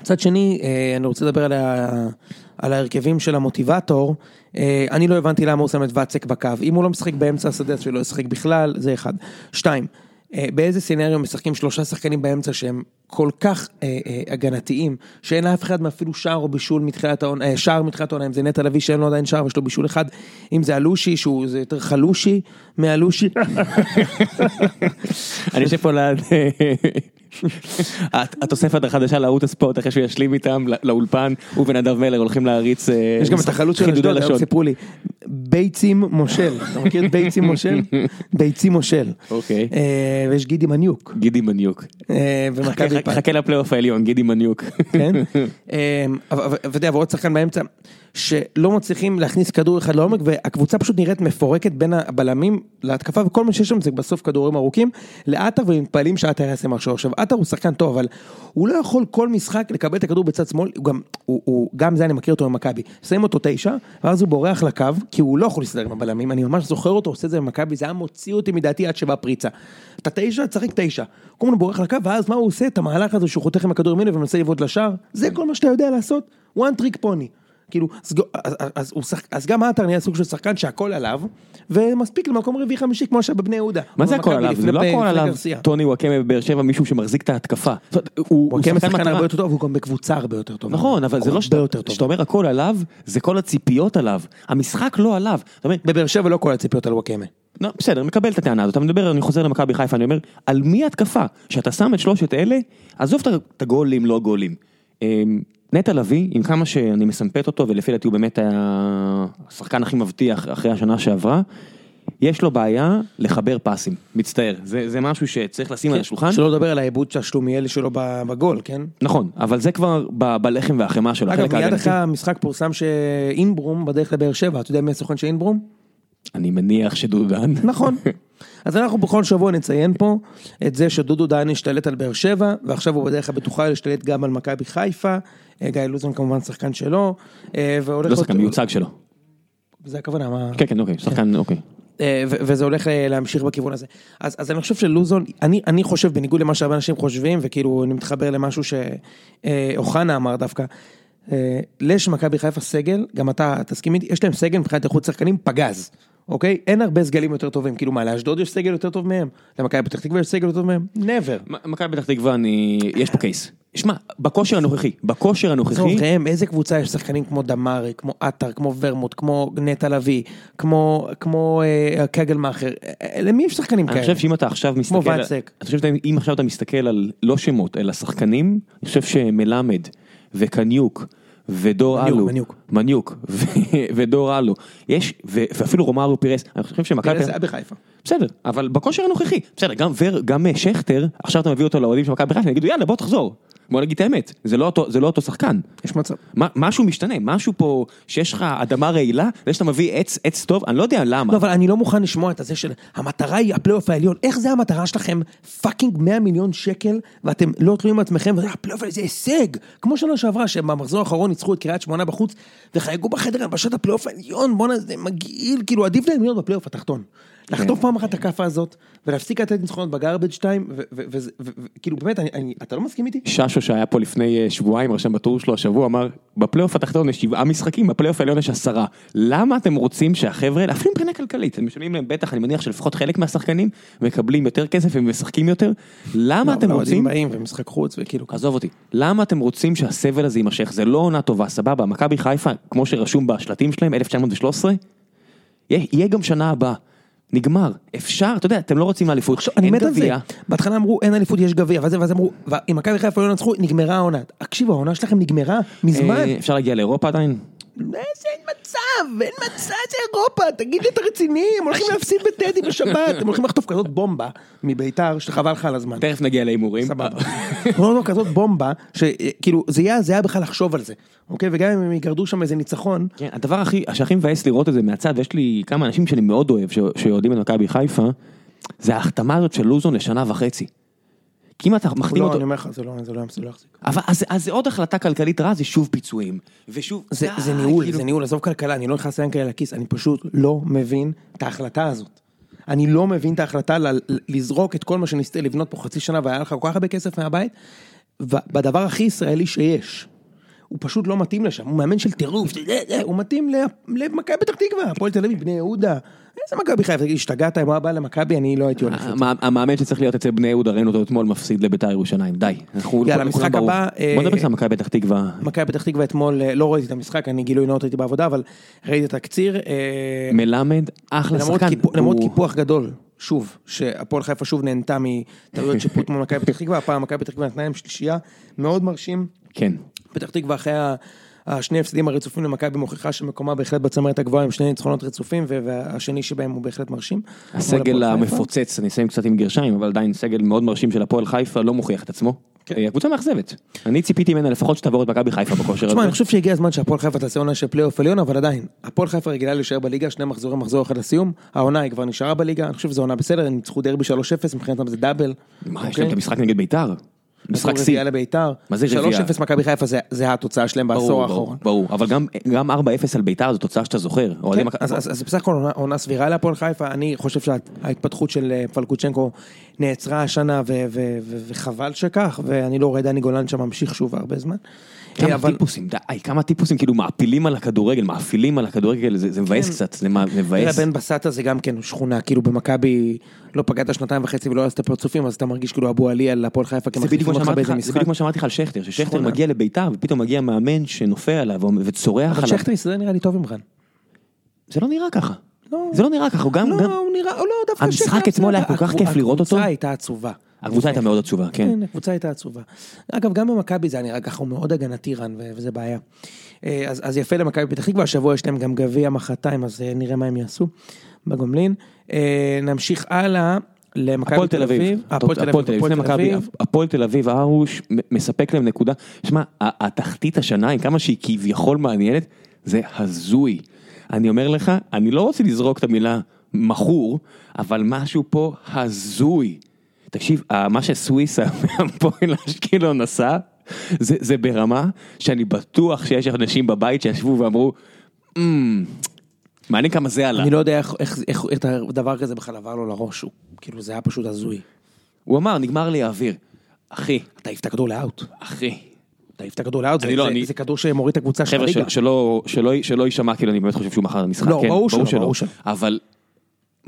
מצד שני, אה, אני רוצה לדבר על, ה... על ההרכבים של המוטיבטור. אה, אני לא הבנתי למה הוא שם את ואצק בקו. אם הוא לא משחק באמצע השדה, אז שהוא לא ישחק בכלל, זה אחד. שתיים, באיזה סצנריו משחקים שלושה שחקנים באמצע שהם כל כך אה, אה, הגנתיים, שאין לאף אחד מאפילו שער או בישול מתחילת העונה, אה, שער מתחילת העונה, אם זה נטע לביא שאין לו עדיין שער ויש לו בישול אחד, אם זה אלושי שהוא זה יותר חלושי מאלושי. אני יושב פה ליד הת- התוספת החדשה לערוץ הספורט אחרי שהוא ישלים איתם לא- לאולפן הוא ונדב מלר הולכים להריץ אה, יש גם את החלוץ של אשדוד. סיפרו לי, ביצים מושל, אתה מכיר את ביצים מושל? ביצים מושל. אוקיי. אה, ויש גידי מניוק. גידי מניוק. אה, חכה- לפלייאוף העליון גידי מניוק. כן? אבל- יודע, ועוד שחקן באמצע, שלא מצליחים להכניס כדור אחד לעומק, והקבוצה פשוט נראית מפורקת בין הבלמים להתקפה, וכל מה שיש שם זה בסוף כדורים ארוכים, לעטר ומתפעלים שעטר יעשה משהו. עכשיו, עטר הוא שחקן טוב, אבל הוא לא יכול כל משחק לקבל את הכדור בצד שמאל, הוא גם, הוא, הוא, גם זה אני מכיר אותו במכבי, שמים אותו תשע, ואז הוא בורח לקו, כי הוא לא יכול להסתדר עם הבלמים, אני ממש זוכר אותו עושה את זה במכבי, זה היה מוציא אותי מדעתי עד שבאה פריצה. אתה תשע, תשחק תשע. כל הזמן בורח לקו, ואז מה הוא עושה? את המהלך הזה שהוא חותך עם הכדור ימינה ומנסה לבעוט לשער, זה כל מה שאתה יודע לעשות, one trick pony. כאילו, אז, אז, אז, הוא שח, אז גם עטר נהיה סוג של שחקן שהכל עליו, ומספיק למקום רביעי חמישי כמו שהיה בבני יהודה. מה זה הכל עליו? זה לא הכל עליו. טוני וואקמה בבאר שבע מישהו שמחזיק את ההתקפה. הוא- הוא הוא כן שחקן הרבה. יותר טוב, והוא גם בקבוצה הרבה יותר טובה. נכון אבל זה הוא לא שאתה טוב. אומר הכל עליו זה כל הציפיות עליו המשחק לא עליו. בבאר שבע לא כל הציפיות על וואקמה. לא, בסדר, מקבל את הטענה הזאת, אתה מדבר, אני חוזר למכבי חיפה, אני אומר, על מי התקפה? שאתה שם את שלושת אלה, עזוב את- את הגולים, לא גולים. נטע לביא, עם כמה שאני מסמפת אותו, ולפי דעתי הוא באמת היה השחקן הכי מבטיח אחרי השנה שעברה, יש לו בעיה לחבר פסים, מצטער, זה, זה משהו שצריך לשים על השולחן. שלא לדבר על העיבוד של השלומיאלי שלו בגול, כן? נכון, אבל זה כבר ב- בלחם והחמאה שלו, אגב, מיד. אחרי המשחק פורסם שאינברום בדרך לבאר שבע, אתה יודע מי הסוכן של אינברום? אני מניח שדודו דן. נכון. אז אנחנו בכל שבוע נציין פה את זה שדודו דהן השתלט על באר שבע, ועכשיו הוא בדרך הבטוחה להשתלט גם על מכבי חיפה, גיא לוזון כמובן שחקן שלו, אה. לא שחקן מיוצג שלו. זה הכוונה, מה... כן, כן, אוקיי, שחקן, אוקיי. אה, וזה הולך אה, להמשיך בכיוון הזה. אז, אז אני חושב שלוזון, אני, אני חושב, בניגוד למה שהרבה אנשים חושבים, וכאילו אני מתחבר למשהו שאוחנה אמר דווקא, אה, לש מכבי חיפה סגל, גם אתה תסכים איתי, יש להם סגל מבחינת איכות שחקנים פגז, אוקיי? אין הרבה סגלים יותר טובים, כאילו מה, לאשדוד יש סגל יותר טוב מהם? למכבי פתח תקווה יש סגל יותר טוב מהם? never. מ- מכבי פתח תקווה אני, יש פה קייס. שמע, בכושר הנוכחי, בכושר הנוכחי, ראם, איזה קבוצה יש שחקנים כמו דמארי, כמו עטר, כמו ורמוט, כמו נטע לביא, כמו, כמו אה, קגלמאכר, אה, למי יש שחקנים אני כאלה? חושב שאם אתה עכשיו מסתכל, על- ואצק. אני חושב שאם עכשיו אתה מסתכל על לא שמות אלא שחקנים, אני חושב שמלמד וקניוק ודור אלו, מניוק. מניוק ו- ודור אלו, יש, ואפילו רומריו פירס, אני חושב שמכבי, פרס היה בחיפה. בסדר, אבל בכושר הנוכחי, בסדר, גם ור, גם אה, שכטר, עכשיו אתה מביא אותו לאוהדים של מכבי חיפה, יגידו יאללה בוא תחזור, בוא נגיד את האמת, זה לא אותו, זה לא אותו שחקן. יש מצב. מה- משהו משתנה, משהו פה, שיש לך אדמה רעילה, זה שאתה מביא עץ, עץ טוב, אני לא יודע למה. לא, אבל אני לא מוכן לשמוע את הזה של המטרה היא הפלייאוף העליון, איך זה המטרה שלכם? fucking 100 מיליון שקל, ואתם לא תלויים בעצמכם, והפלייאוף זה הישג. כמו שנה שעברה, שבמחזור האחרון ניצחו את קריית שמונה בחוץ, וחגגו בחדר הלבשה את הפלייאוף העליון, בואנה זה מגעיל, כאילו עדיף להם להיות בפלייאוף התחתון. לחטוף פעם אחת את הכאפה הזאת, ולהפסיק לתת ניצחונות ב garbage time, וכאילו באמת, אני- אני- אתה לא מסכים איתי? ששו שהיה פה לפני אה, שבועיים, רשם בטור שלו השבוע, אמר, בפלייאוף התחתון יש שבעה משחקים, בפלייאוף העליון יש עשרה. למה אתם רוצים שהחבר'ה, אפילו מבחינה כלכלית, הם משלמים להם בטח, אני מניח שלפחות חלק מהשחקנים מקבלים יותר כסף ומשחקים יותר, למה אתם לא, אבל רוצים, באים ומשחק חוץ וכאילו. עזוב אותי, למה אתם רוצים שהסבל הזה יימשך? זה לא עונה טובה, סבבה, מכבי חיפה, כמו שרשום בשלטים שלהם, 1913, יהיה יהיה גם שנה הבאה. נגמר, אפשר, אתה יודע, אתם לא רוצים אליפות, אין. גביע. בהתחלה אמרו אין אליפות יש גביע, ואז אמרו, אם מכבי חיפה לא ינצחו נגמרה העונה. תקשיבו העונה שלכם נגמרה מזמן. אה, אפשר להגיע לאירופה עדיין? איזה אין מצב, אין מצב, זה אירופה, תגיד לי אתה רציני, הם הולכים להפסיד בטדי בשבת, הם הולכים לחטוף כזאת בומבה מביתר שחבל לך על הזמן. תכף נגיע להימורים. סבבה. לא, לא, כזאת בומבה, שכאילו זה היה, זה היה בכלל לחשוב על זה, אוקיי? וגם אם הם יגרדו שם איזה ניצחון, כן, הדבר הכי, שהכי מבאס לראות את זה מהצד, ויש לי כמה אנשים שאני מאוד אוהב, ש- שאוהדים את מכבי חיפה, זה ההחתמה הזאת של לוזון לשנה וחצי. כי אם אתה מחתים לא, אותו, אני אומר לך, זה לא זה לא- זה לא יחזיק. אבל אז, אז זה עוד החלטה כלכלית רעה, זה שוב פיצויים. ושוב, זה, ניהול, כאילו- זה ניהול, עזוב כלכלה, אני לא נכנס להם כאלה לכיס, אני פשוט לא מבין את ההחלטה הזאת. אני לא מבין את ההחלטה ל- לזרוק את כל מה שניסית לבנות פה חצי שנה והיה לך כל כך הרבה כסף מהבית, בדבר הכי ישראלי שיש. הוא פשוט לא מתאים לשם, הוא מאמן של טירוף, הוא מתאים למכבי פתח תקווה, הפועל תל אביב, בני יהודה. איזה מכבי חיפה, תגיד, השתגעת אם הוא היה בא למכבי, אני לא הייתי הולך. המ- המאמן שצריך להיות אצל בני יהודה, ראינו אותו אתמול מפסיד לביתר ירושלים, די. יאללה, לכולם משחק ברור. הבא, אה, בוא נדבר על מכבי פתח תקווה. מכבי פתח תקווה אתמול, אה, לא ראיתי את המשחק, אני גילוי נאות הייתי בעבודה, אבל ראיתי את התקציר. אה, מלמד, אחלה שחקן. למרות קיפוח גדול, שוב, שהפועל חיפה שוב נהנתה מטעויות שיפוט מול מכבי פתח תקווה, הפעם מכבי פתח תקווה נתנה להם שלישייה מאוד מרשים. כן. פתח תקווה אחרי השני הפסדים הרצופים למכבי מוכיחה שמקומה בהחלט בצמרת הגבוהה עם שני ניצחונות רצופים, והשני שבהם הוא בהחלט מרשים. הסגל. המפוצץ, אני אסיים קצת עם גרשיים, אבל עדיין סגל מאוד מרשים של הפועל חיפה, לא מוכיח את עצמו. כן. אה, הקבוצה מאכזבת. אני ציפיתי ממנה לפחות שתעבור את מכבי חיפה בכושר תשמע, אני הזה. חושב שהגיע הזמן שהפועל חיפה תעשה עונה של פלייאוף עליון, אבל עדיין, הפועל חיפה רגילה להישאר בליגה, שני מחזורים, מחזור אחד לסיום, העונה היא כבר נשארה בליגה, אני חושב שזו עונה בסדר, הם ניצחו דרבי 3-0, מבחינתם זה double. מה, יש אוקיי? להם את המשחק נגד ביתר? משחק שיא. רביעייה לביתר. מה זה רביעייה? 3-0 מכבי חיפה זה- זה התוצאה שלהם בעשור האחרון. ברור, ברור, אבל גם- גם 4-0 על ביתר זו תוצאה שאתה זוכר. כן, אז, אז, אז בסך הכל עונה, עונה סבירה להפועל חיפה, אני חושב שההתפתחות של אה, פלקוצ'נקו נעצרה השנה ו, ו, ו, וחבל שכך, ואני לא רואה דני גולן שם ממשיך שוב הרבה זמן. אה, כמה אבל טיפוסים, די, כמה טיפוסים כאילו מעפילים על הכדורגל, מאפילים על הכדורגל, זה זה מבאס כן. קצת, זה מה- תראה, מבאס. בן בסטה זה גם כן שכונה, כאילו במכבי לא פגעת שנתיים וחצי ולא עשית פרצופים, אז אתה מרגיש כאילו אבו עלי על הפועל חיפה זה בדיוק כמחליפים אותך באיזה לך- זה משחק. בדיוק מה שאמרתי לך על שכטר, ששכטר. מגיע לביתר ופתאום מגיע מאמן שנופל עליו וצורח אבל עליו. שכטר יסתדר נראה לי טוב עם רן. זה לא נראה ככה. לא. זה לא נראה ככה, הוא גם... לא, הוא נראה, לא, דווקא המשחק שכטר אתמול היה כל כך כיף לראות אותו. הקבוצה הייתה עצובה. הקבוצה הייתה מאוד עצובה, כן. כן, הקבוצה הייתה עצובה. אגב, גם במכבי זה היה נראה ככה, הוא מאוד הגנתי רן, וזה בעיה. אה, אז, אז יפה למכבי פתח תקווה, השבוע יש להם גם גביע מחרתיים, אז אה, נראה מה הם יעשו בגומלין. אה, נמשיך הלאה למכבי הפועל תל אביב, הפועל תל אביב, הפועל תל אביב, ארוש מספק להם נקודה. שמע, התחתית השנה, עם כמה שהיא כביכול מעניינת, זה הזוי. אני אומר לך, אני לא רוצה לזרוק את המילה מכור, אבל משהו פה הזוי. תקשיב, ה- מה שסוויסה מהפועל אשקלון עשה, זה, זה ברמה שאני בטוח שיש אנשים בבית שישבו ואמרו, "אמ, מעניין כמה זה עלה. אני לא יודע איך, איך, איך, איך דבר כזה בכלל עבר לו לראש, הוא, כאילו זה היה פשוט הזוי. הוא אמר, נגמר לי האוויר. אחי, אתה העיף את הכדור לאאוט, אחי. אתה העיף את הכדור לאאוט, זה, לא, זה, אני- זה כדור שמוריד את הקבוצה של חבר'ה, הליגה. של- שלא, שלא, שלא יישמע כאילו אני באמת חושב שהוא מכר את המשחק, לא, כן, ברור שלא, ברור שלא. אבל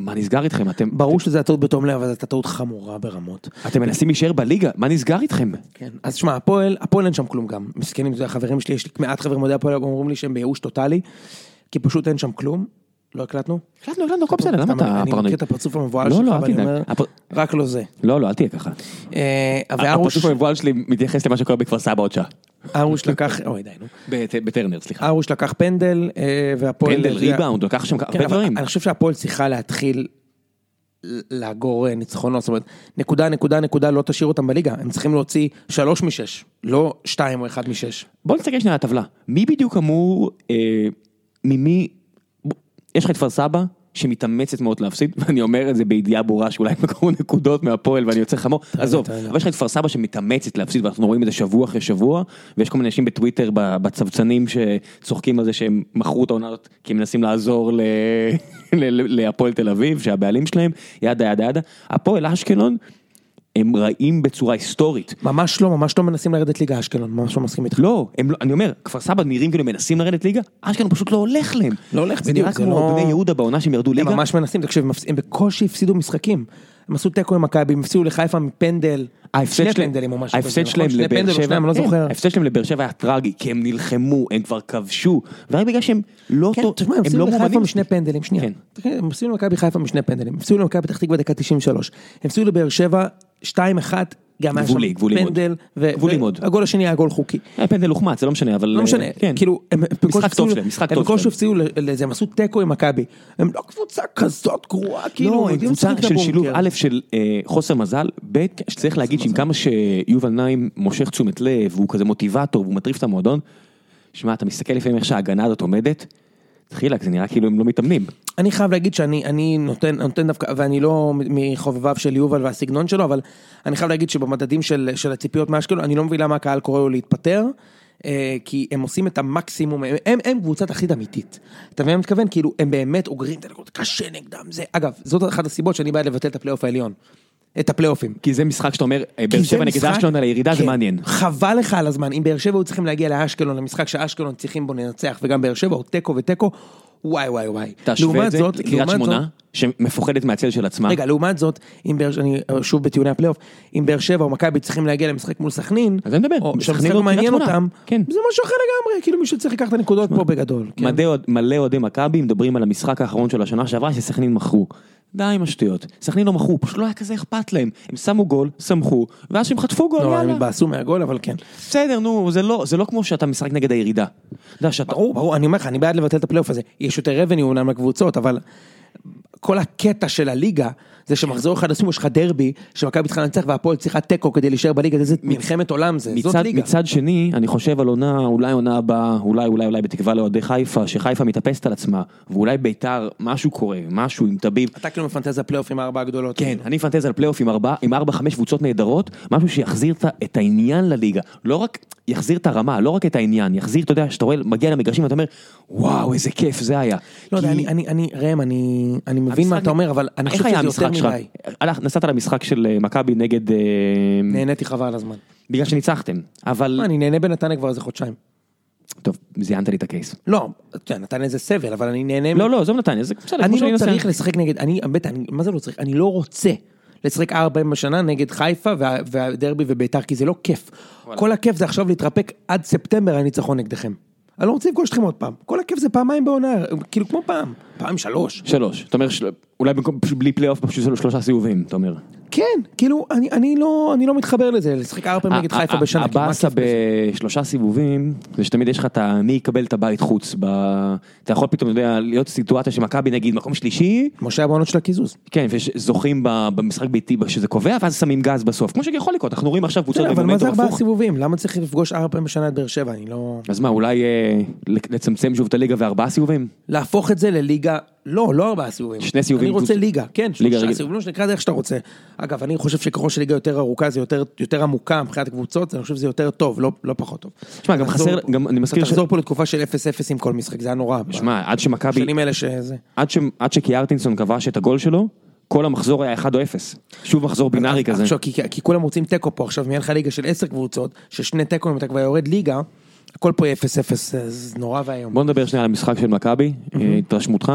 מה נסגר איתכם? אתם ברור שזה הטעות בתום לב, אבל זו טעות חמורה ברמות. אתם מנסים להישאר בליגה, מה נסגר איתכם? כן. אז שמע, הפועל, הפועל אין שם כלום גם. מסכנים, זה החברים שלי, יש לי מעט חברים אוהדי הפועל, אומרים לי שהם בייאוש טוטאלי, כי פשוט אין שם כלום. לא הקלטנו? החלטנו, החלטנו, הכל בסדר, למה אתה אני פרנואיד? מכיר את הפרצוף המבוהל לא, שלך, לא, אל ואני תדאג. אומר, רק לא זה. לא, לא, אל תהיה ככה. אה, הפרצוף המבוהל שלי מתייחס למה שקורה בכפר סבא עוד שעה. ארוש לקח, אוי די נו. בטרנר, סליחה. ארוש לקח פנדל, אה, והפועל... פנדל, ריבאונד, לקח שם כן, הרבה אבל דברים. אני חושב שהפועל צריכה להתחיל לאגור אה, ניצחונות, זאת אומרת, נקודה, נקודה, נקודה, לא תשאיר אותם בליגה, הם צריכים להוציא שלוש משש, לא שתיים או אחד משש. בוא נסתכל שנייה על הטבלה. מי בדיוק אמור, ממי, יש לך את כפר סבא, שמתאמצת מאוד להפסיד, ואני אומר את זה בידיעה ברורה שאולי הם יקרו נקודות מהפועל ואני יוצא חמור, עזוב. אבל יש לך את כפר סבא שמתאמצת להפסיד ואנחנו רואים את זה שבוע אחרי שבוע, ויש כל מיני אנשים בטוויטר ב- בצבצנים שצוחקים על זה שהם מכרו את העונה הזאת כי הם מנסים לעזור להפועל תל אביב, שהבעלים שלהם, ידה ידה ידה, הפועל אשקלון, הם רעים בצורה היסטורית. ממש לא, ממש לא מנסים לרדת ליגה אשקלון, ממש לא מסכים איתך. לא, הם לא, אני אומר, כפר סבא נראים כאילו מנסים לרדת ליגה, אשקלון פשוט לא הולך להם. לא הולך, זה נראה כמו לא- בני יהודה בעונה שהם ירדו הם ליגה. ממש מנסים, תקשיב, הם הם בקושי הפסידו משחקים. הם עשו תיקו עם מכבי, הם הפסידו לחיפה מפנדל, ההפסד שלהם, ההפסד נכון? שלהם לבאר שבע, אני לא כן, זוכר. ההפסד שלהם לבאר שבע היה טרגי, כי הם נלחמו, הם כבר כבשו, ורק בגלל שהם לא כן, טוב, תשמע, הם הם הפסידו לא לחיפה. משני פנדלים, שנייה. כן. הם הפסידו למכבי חיפה משני פנדלים, הם הפסידו למכבי פתח תקווה דקה 93, הם הפסידו לבאר שבע 2-1, גם היה גבולי, שם גבולי מאוד. פנדל, ו- גבולי מאוד. והגול השני היה גול חוקי. היה פנדל הוחמץ, זה לא משנה, אבל... לא משנה, כן. כאילו, הם בקושי משחק טוב שלהם, משחק הם טוב בקושי שלהם. הפסידו לזה, הם עשו תיקו עם מכבי. הם לא קבוצה כזאת גרועה, כאילו, לא, הם קבוצה של. שילוב א' של אה, חוסר מזל, ב' שצריך להגיד שעם כמה שיובל נעים מושך תשומת לב, והוא כזה מוטיבטור, והוא מטריף את המועדון, שמע, אתה מסתכל לפעמים איך שההגנה הזאת עומדת, תחילק, זה נראה כאילו הם לא מתאמנים. אני חייב להגיד שאני אני נותן, נותן דווקא, ואני לא מחובביו של יובל והסגנון שלו, אבל אני חייב להגיד שבמדדים של, של הציפיות מאשקלון, אני לא מבין למה הקהל קורא לו להתפטר, אה, כי הם עושים את המקסימום, הם, הם, הם קבוצה תכלית אמיתית. אתה מבין מה מתכוון? כאילו, הם באמת אוגרים את הלקות, קשה נגדם, זה, אגב, זאת אחת הסיבות שאני בעד לבטל את הפלייאוף העליון. את הפלייאופים. כי זה משחק שאתה אומר, אה, באר שבע נגד אשקלון על הירידה זה כן, מעניין. חבל לך על הזמן, אם באר שבע היו צריכים להגיע לאשקלון, למשחק שאשקלון צריכים בו לנצח, וגם באר שבע, או תיקו ותיקו, וואי וואי וואי. תשווה את זה לקריית שמונה, שמפוחדת מהצל של עצמה. רגע, לעומת זאת, אם באר שבע, אני שוב בטיעוני הפלייאוף, אם באר שבע או מכבי צריכים להגיע למשחק מול סכנין, אז אני מדבר, שהמשחק לא מעניין. אותם, כן. זה משהו אחר לגמרי, כאילו מישהו צריך לקחת את הנקודות פה בגדול. כן. מלא אוהדי מכבי מדברים על המשחק האחרון של השנה שעברה שסכנין מכרו. די עם השטויות. סכנין לא מכרו, פשוט לא היה כזה אכפת להם. הם שמו גול, שמחו, ואז שהם חטפו גול, לא, הם יאללה. התבאסו מהגול, אבל כן. בסדר, נו, זה לא, זה לא כמו שאתה משחק נגד הירידה. אתה יודע, שאתה... ברור, ברור, אני אומר לך, אני בעד לבטל את הפלייאוף הזה. יש יותר revenue אומנם לקבוצות, אבל כל הקטע של הליגה, זה שמחזור אחד עשו, יש לך דרבי, שמכבי צריכה לנצח והפועל צריכה תיקו כדי להישאר בליגה, זה מלחמת עולם זה, זאת מצד, ליגה. מצד שני, אני חושב על עונה, אולי עונה הבאה, אולי, אולי, אולי בתקווה לאוהדי חיפה, שחיפה מתאפסת על עצמה, ואולי ביתר, משהו קורה, משהו עם תביב. אתה כאילו מפנטז על פלייאוף עם הארבע הגדולות. כן, אני מפנטז על פלייאוף עם ארבע, עם ארבע, חמש קבוצות נהדרות, משהו שיחזיר את, העניין לליגה. לא רק, יחזיר את הרמה, לא רק את העניין, יחזיר, אתה יודע, שאתה רואה, מגיע למגרשים ואתה אומר, וואו, איזה כיף זה היה. לא יודע, אני, אני, אני, ראם, אני, אני מבין מה אתה אומר, אבל אני חושב שזה יותר שלך? הלך, נסעת למשחק של אה, מכבי נגד... אה, נהניתי חבל על הזמן. בגלל שניצחתם, אבל... אני נהנה בנתניה כבר איזה חודשיים. טוב, זיינת לי את הקייס. לא, אתה יודע, נתניה זה סבל, אבל אני נהנה... לא, לא, עזוב נתניה, זה בסדר, אני כמו שאני לא. צריך לשחק נגד, אני, אני, מה זה לא צריך? אני לא רוצה לשחק ארבע פעמים בשנה נגד חיפה וה- והדרבי וביתר, כי זה לא כיף. כל הכיף זה עכשיו להתרפק עד ספטמבר הניצחון נגדכם. אני לא רוצה לפגוש אתכם עוד פעם. כל הכיף זה פעמיים בעונה, כאילו כמו פעם. פעם שלוש. שלוש, אתה אומר, אולי במקום, בלי פלייאוף, פשוט שלושה סיבובים, אתה אומר. כן, כאילו, אני, אני, לא, אני לא מתחבר לזה, לשחק ארבע פעמים נגד חיפה בשנה. הבאסה? בשלושה סיבובים, זה שתמיד יש לך את. מי יקבל את הבית חוץ. ב... אתה יכול פתאום, אתה יודע, להיות סיטואציה שמכבי נגיד מקום שלישי, כמו שהיה בעונות של הקיזוז. כן, וזוכים במשחק ביתי שזה קובע, ואז שמים גז בסוף, כמו שיכול לקרות, אנחנו רואים עכשיו קבוצות אבל מה זה ארבעה. סיבובים? למה צריך לפגוש ארבע פעמים בשנה את באר שבע? אני לא... אז מה, אולי אה, לצמצם שוב את הליגה וארבעה סיבובים? להפוך את זה לליגה, לא, לא ארבעה סיבובים. שני סיבובים אני רוצה ליגה, כן, שלושה. סיבובים, לא שנקרא איך שאתה רוצה. אגב, אני חושב שככל שליגה יותר ארוכה זה יותר, יותר עמוקה מבחינת הקבוצות, אני חושב שזה יותר טוב, לא, לא פחות טוב. תשמע, גם חסר, גם אני מזכיר תחזור פה לתקופה של 0-0 עם כל משחק, זה היה נורא. שמע, עד שמכבי, בשנים האלה שזה. עד ש- עד שקיארטינסון כבש את הגול שלו, כל המחזור היה 1 או 0. שוב מחזור בינארי כזה. עכשיו, כי, כי כולם רוצים תיקו פה, עכשיו אם יהיה לך ליגה של 10 קבוצות, ששני תיקו אם אתה כבר יורד ליגה, הכל פה 0-0, זה נורא ואיום. בוא נדבר שנייה על המשחק של מכבי, אה, התרשמותך,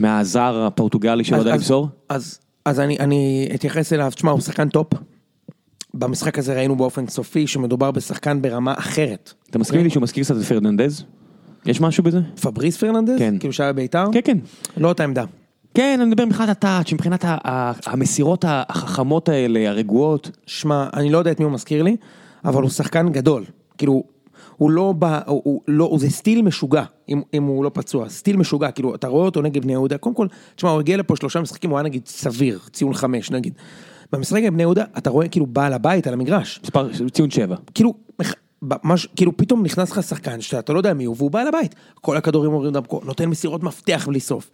מהזר הפורטוגלי שלא יודע אז- למסור. אז, אני, אתייחס אליו, תשמע, הוא שחקן טופ. במשחק הזה ראינו באופן סופי שמדובר בשחקן ברמה אחרת. אתה מסכים לי שהוא מזכיר קצת את פרננדז? יש משהו בזה? פבריס פרננדז? כן. כאילו שהיה בביתר? כן, כן. לא אותה עמדה. כן, אני מדבר מבחינת הטאץ', מבחינת המסירות החכמות האלה, הרגועות. שמע, אני לא יודע את מי הוא מזכיר לי, אבל הוא שחקן גדול. כאילו, הוא לא בא, הוא, הוא לא, הוא זה סטיל משוגע, אם, אם הוא לא פצוע, סטיל משוגע, כאילו, אתה רואה אותו נגד בני יהודה, קודם כל, תשמע, הוא הגיע לפה שלושה משחקים, הוא היה נגיד סביר, ציון חמש נגיד. במשחק נגד בני יהודה, אתה רואה כאילו בעל הבית על המגרש. מספר, ציון שבע. כאילו, מח- ממש, כאילו פתאום נכנס לך שחקן שאתה לא יודע מי הוא, והוא בעל הבית. כל הכדורים עוברים דרכו, נותן מסירות מפתח בלי סוף.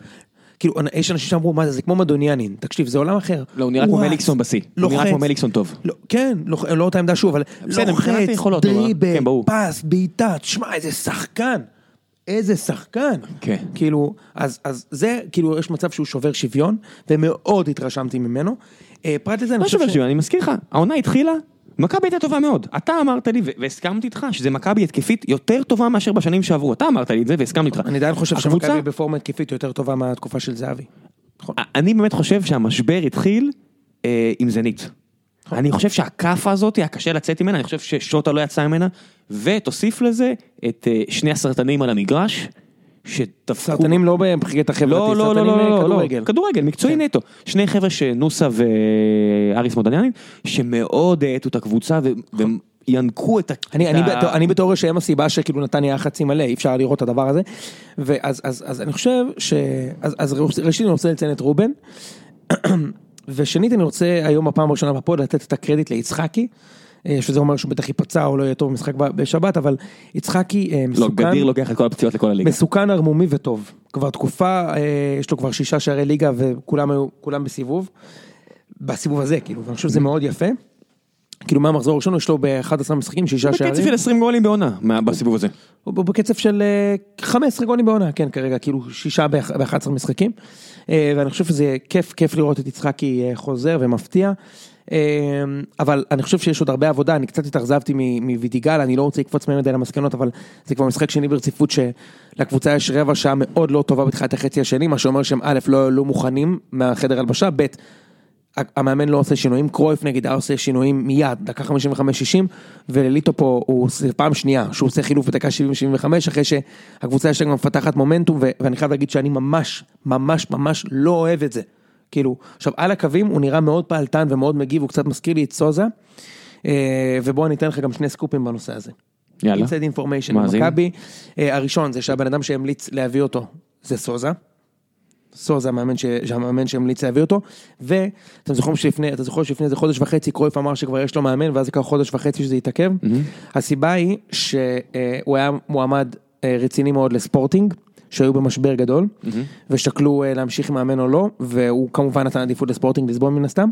כאילו, יש אנשים שאמרו, מה זה, זה כמו מדוניאנין, תקשיב, זה עולם אחר. לא, הוא נראה כמו מליקסון בשיא. הוא נראה. כמו מליקסון טוב. לא, כן, לא, לא אותה עמדה שוב, אבל לוחץ. דריבל, כן. פס, בעיטה, תשמע, איזה שחקן. איזה שחקן. כן. כאילו, אז, אז זה, כאילו, יש מצב שהוא שובר שוויון, ומאוד התרשמתי ממנו. אה, פרט לזה, אני לא חושב שובר ש... שוויון, אני מזכיר לך, העונה התחילה, מכבי הייתה טובה מאוד. אתה אמרת לי, והסכמתי איתך, שזה מכבי התקפית יותר טובה מאשר בשנים שעברו. אתה אמרת לי את זה והסכמתי איתך. אני עדיין חושב שמכבי בפורמה התקפית יותר טובה מהתקופה של זהבי. נכון. אני באמת חושב שהמשבר התחיל אה, עם זנית. נכון. אני חושב שהכאפה הזאת היה קשה לצאת ממנה, אני חושב ששוטה לא יצא ממנה, ותוסיף לזה את אה, שני הסרטנים על המגרש, שטפחו... סרטנים לא בבחירת החברתי, לא, לא, לא, סרטנים לא, אה, לא, לא, כדורגל. כדורגל, מקצועי כן. נטו. שני חבר'ה שנוסה ואריס מודניאנים, שמאוד האטו את הקבוצה ו- וינקו את ה... אני, אני, אני בתור שהם הסיבה שכאילו נתניה היה חצי מלא, אי אפשר לראות את הדבר הזה. ואז אז, אז אני חושב ש... אז, אז ראשית אני רוצה לציין את רובן. ושנית אני רוצה היום בפעם הראשונה בפוד לתת את הקרדיט ליצחקי. אה, שזה אומר שהוא בטח ייפצע או לא יהיה טוב במשחק בשבת, אבל יצחקי אה, לא, מסוכן, גדיר לוקח את כל הפציעות לכל הליגה. מסוכן ערמומי וטוב. כבר תקופה, אה, יש לו כבר שישה שערי ליגה וכולם היו, כולם בסיבוב. בסיבוב הזה, כאילו, ואני חושב שזה מאוד יפה. כאילו מהמחזור הראשון יש לו ב-11 משחקים שישה שערים. בקצב של 20 גולים בעונה מה- בסיבוב הזה. הוא בקצב של אה, 15 גולים בעונה, כן כרגע, כאילו שישה ב-11 משחקים. ואני חושב שזה כיף, כיף לראות את יצחקי חוזר ומפתיע. אה, אבל אני חושב שיש עוד הרבה עבודה, אני קצת התאכזבתי מווידיגל, אני לא רוצה לקפוץ מהם מדי למסקנות, אבל זה כבר משחק שני ברציפות שלקבוצה יש רבע שעה מאוד לא טובה בתחילת החצי השני, מה שאומר שהם א', לא לא מוכנים מהחדר הלבשה, ב', המאמן לא עושה שינויים, קרויף נגיד היה עושה שינויים מיד, דקה 55-60, ולליטו פה הוא עושה פעם שנייה שהוא עושה חילוף בדקה 70-75 אחרי שהקבוצה יש לה גם ככה מפתחת מומנטום ואני חייב להגיד שאני ממש ממש ממש לא אוהב את זה. כאילו, עכשיו על הקווים הוא נראה מאוד פעלתן ומאוד מגיב, הוא קצת מזכיר לי את סוזה, אה, ובוא אני אתן לך גם שני סקופים בנושא הזה. יאללה. inside information. במכבי, הראשון זה שהבן אדם שהמליץ להביא אותו זה סוזה. סוזה המאמן, ש... המאמן שהמליץ להביא אותו, ואתם זוכרים שלפני, אתה זוכר שלפני איזה חודש וחצי קרויף אמר שכבר יש לו מאמן ואז לקח חודש וחצי שזה יתעכב. הסיבה היא שהוא היה מועמד אה, רציני מאוד לספורטינג, שהיו במשבר גדול, ושקלו אה, להמשיך עם מאמן או לא, והוא כמובן נתן עדיפות לספורטינג לסבול מן הסתם.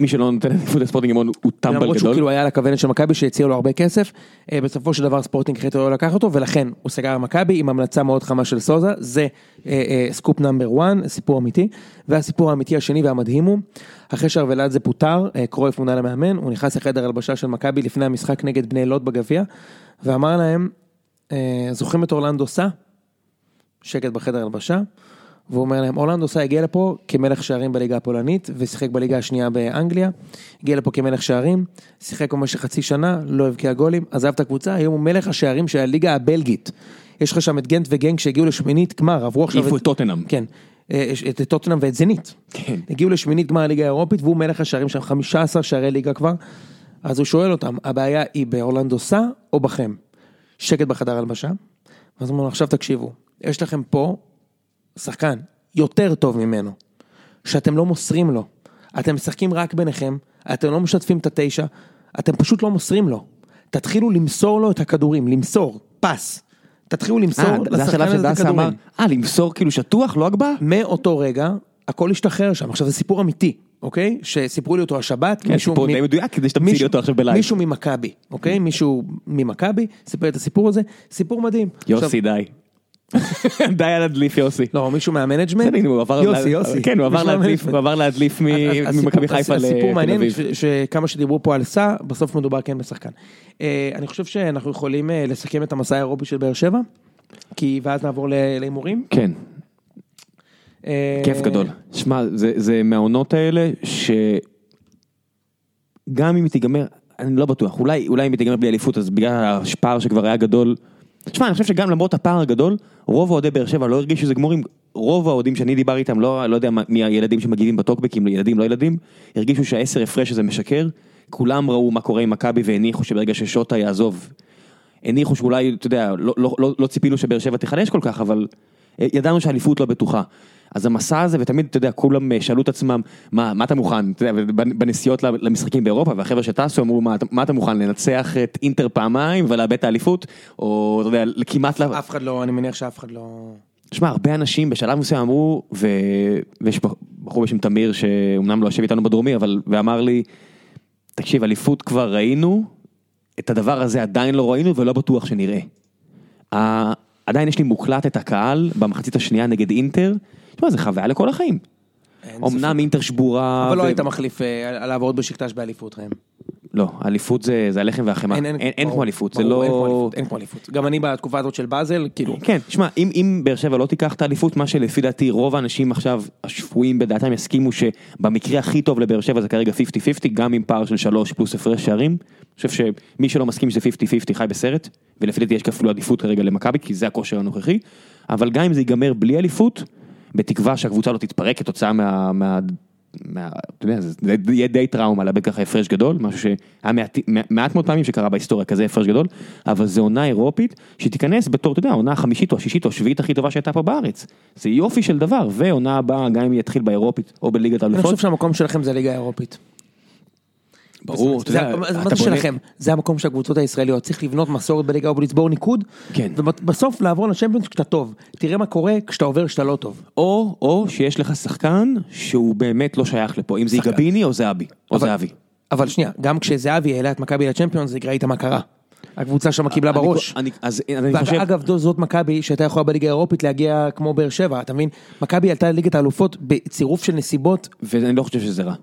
מי שלא נותן עדיפות לספורטינג הוא הוא טמבל למרות שהוא גדול. כאילו היה על הכוונת של מכבי שהציעו לו הרבה כסף, אה, בסופו של דבר ספורטינג החליטו לא לקח אותו ולכן הוא סגר במכבי עם המלצה מאוד חמה של סוזה, זה אה, סקופ number 1, סיפור אמיתי, והסיפור האמיתי השני והמדהים הוא, אחרי שהרבלדזה פוטר, אה, קרויף מונה למאמן, הוא נכנס לחדר הלבשה של מכבי לפני המשחק נגד בני לוד בגביע, ואמר להם, זוכרים את אורלנדו סא? שקט בחדר הלבשה. והוא אומר להם, אורלנדו סא הגיע לפה כמלך שערים בליגה הפולנית ושיחק בליגה השנייה באנגליה, הגיע לפה כמלך שערים, שיחק במשך חצי שנה, לא הבקיע גולים, עזב את הקבוצה, היום הוא מלך השערים של הליגה הבלגית. יש לך שם את גנט וגנג שהגיעו לשמינית גמר, עברו עכשיו... העיפו את טוטנאם. כן, אה, את טוטנאם ואת זנית. כן. הגיעו לשמינית גמר הליגה האירופית והוא מלך השערים שם 15 שערי ליגה כבר. אז הוא שואל אותם, הבעיה היא באורלנדו סא או בכם? שקט בחדר הלבשה. ואז הוא אומר לו, עכשיו תקשיבו, יש לכם פה שחקן יותר טוב ממנו, שאתם לא מוסרים לו. אתם משחקים רק ביניכם, אתם לא משתפים את התשע, אתם פשוט לא מוסרים לו. תתחילו למסור לו את הכדורים, למסור, pass. תתחילו למסור אה, זה לשחקן הזה את הכדורים. אה למסור כאילו שטוח לא הגבהה? מאותו רגע, הכל השתחרר שם. עכשיו זה סיפור אמיתי, אוקיי? שסיפרו לי אותו השבת. כן, סיפור די מדויק כדי שתמציא לי אותו עכשיו ב live. מישהו ממכבי, אוקיי? מישהו ממכבי סיפר את הסיפור הזה, סיפור מדהים. יוסי די. די על הדליף יוסי. לא, מישהו מה management? יוסי, יוסי. כן, הוא עבר להדליף, ממכבי חיפה לתל הסיפור מעניין, אביב. שכמה שדיברו פה על סע, בסוף מדובר כן בשחקן. אה, אני חושב שאנחנו יכולים אה, לסכם את המסע האירופי של באר שבע, כי ואז נעבור להימורים. כן, אה, כיף גדול. שמע, זה, מהעונות האלה שגם אם היא תיגמר, אני לא בטוח, אולי, אולי אם היא תיגמר בלי אליפות, אז בגלל הפער שכבר היה גדול. שמע, אני חושב שגם למרות הפער הגדול, רוב אוהדי באר שבע לא הרגישו שזה גמורים. רוב האוהדים שאני דיבר איתם, לא, לא יודע מי הילדים שמגיבים בטוקבקים, ילדים לא ילדים, הרגישו שהעשר הפרש הזה משקר. כולם ראו מה קורה עם מכבי והניחו שברגע ששוטה יעזוב, הניחו שאולי, אתה יודע, לא, לא, לא, לא ציפינו שבאר שבע תיחלש כל כך, אבל ידענו שהאליפות לא בטוחה. אז המסע הזה, ותמיד, אתה יודע, כולם אה, שאלו את עצמם, מה, מה אתה מוכן, אתה יודע, בנסיעות למשחקים באירופה, והחבר'ה שטסו אמרו, מה, מה אתה מוכן, לנצח את אינטר פעמיים ולאבד את האליפות? או, אתה יודע, כמעט, לה- אף אחד לא, אני מניח שאף אחד לא... תשמע, הרבה אנשים בשלב מסוים אמרו, ו... ויש בח- בחור בשם תמיר, שאומנם לא יושב איתנו בדרומי, אבל, ואמר לי, תקשיב, אליפות כבר ראינו, את הדבר הזה עדיין לא ראינו ולא בטוח שנראה. עדיין יש לי מוקלט את הקהל במחצית השנייה נגד אינטר, תשמע, זה חוויה לכל החיים. אמנם אינטר שבורה... אבל לא היית מחליף אה, לעבוד בשקטש באליפות ראם. לא, אליפות זה, זה הלחם והחמאה, אין, אין, אין ברור, כמו אליפות, זה לא... אין כמו אליפות, אין כמו אליפות. גם אני בתקופה הזאת של באזל, כאילו, כן, תשמע, אם, אם באר שבע לא תיקח את האליפות, מה שלפי דעתי רוב האנשים עכשיו השפויים בדעתם יסכימו שבמקרה הכי טוב לבאר שבע זה כרגע 50-50, גם עם פער של שלוש פלוס הפרש שערים. אני חושב שמי שלא מסכים שזה 50-50 חי בסרט, ולפי דעתי יש אפילו עדיפות כרגע למכבי, כי זה הכושר הנוכחי, אבל גם אם זה ייגמר בלי אליפות, בתקווה שהקבוצה לא תתפרק כתוצאה. מה מה, אתה יודע, זה יהיה די טראומה לאבד ככה הפרש גדול, משהו שהיה מעט, מעט מאוד פעמים שקרה בהיסטוריה כזה הפרש גדול, אבל זה עונה אירופית שתיכנס בתור, אתה יודע, העונה החמישית או השישית או השביעית הכי טובה שהייתה פה בארץ. זה יופי של דבר, ועונה הבאה, גם אם יתחיל באירופית או בליגת אני האלופות, חושב שהמקום שלכם זה ליגה האירופית. ברור, אתה יודע, מה זה שלכם? זה המקום של הקבוצות הישראליות, צריך לבנות מסורת בליגה האירופית, לצבור ניקוד, כן. ובסוף לעבור לצ'מפיונס כשאתה טוב. תראה מה קורה כשאתה עובר כשאתה לא טוב. או, או שיש לך שחקן שהוא באמת לא שייך לפה, אם זה. יגביני או זהבי, או זהבי. אבל שנייה, גם כשזהבי העלה את מכבי לצ'מפיונס, ראית מה קרה. הקבוצה שם קיבלה בראש. אני- אז אני חושב, ואגב, זאת מכבי שהייתה יכולה בליגה האירופית להגיע כמו באר שבע, אתה מבין? מכבי עלתה לליגת האלופות בצירוף של נסיבות, ואני לא חושב שזה רע.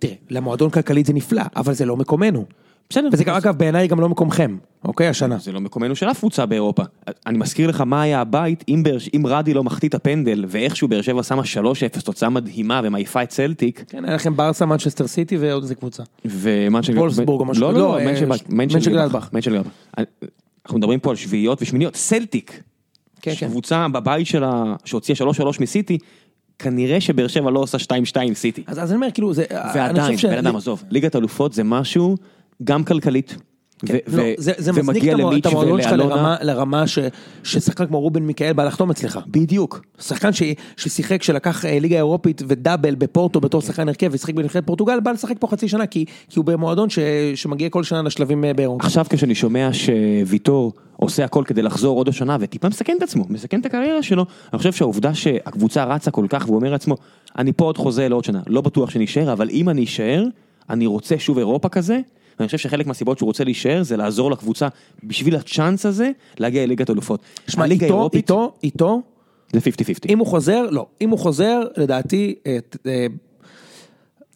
תראה, למועדון כלכלית זה נפלא, אבל זה לא מקומנו. בסדר. וזה גם, אגב, בעיניי גם לא מקומכם, אוקיי, השנה. זה לא מקומנו של אף קבוצה באירופה. אני מזכיר לך מה היה הבית, אם, באר, אם רדי לא מחטיא את הפנדל, ואיכשהו באר שבע שמה 3-0, תוצאה מדהימה ומעיפה את צלטיק, כן, היה לכם ברסה, מנצ'סטר סיטי ועוד איזה קבוצה. ומנצ'ל... וולפסבורג או משהו לא. לא, לא, לא, אה, מנצ'ל- ש- מנצ'ל מנצ'ל גלדבך. גלדבך. מנצ'ל גלדבך. אנחנו מדברים פה על שביעיות ושמיניות, סלטיק. כן, כן. קבוצה בבית שלה, שהוציאה 3-3 מסיטי, כנראה שבאר שבע לא עושה 2-2 עם סיטי. אז אז אני אומר, כאילו, זה... ועדיין, בן אדם עזוב, ליגת אלופות זה משהו גם כלכלית. ו- לא, ו- זה- זה מצדיק ומגיע את המוע- את למיץ' המועדון שלך ולאלונה. לרמה- ששחקן כמו רובן מיכאל בא לחתום אצלך. בדיוק. שחקן ששיחק, שלקח אה, ליגה אירופית ודאבל בפורטו בתור שחקן הרכב ושיחק בנבחרת פורטוגל, בא לשחק פה חצי שנה כי הוא במועדון שמגיע כל שנה לשלבים אה, באירופה. עכשיו כשאני שומע שוויטור עושה הכל כדי לחזור עוד השנה וטיפה מסכן את עצמו, מסכן את הקריירה שלו, אני חושב שהעובדה שהקבוצה רצה כל כך והוא אומר לעצמו, אני פה עוד חוזה לעוד שנה, לא בטוח שנשאר, אבל אם אני אשאר, אני רוצה שוב אירופה כזה, ואני חושב שחלק מהסיבות שהוא רוצה להישאר זה לעזור לקבוצה בשביל הצ'אנס הזה להגיע לליגת אלופות. שמע, איתו, איתו, איתו, זה 50-50. אם הוא חוזר, לא, אם הוא חוזר, לדעתי, אה, אה,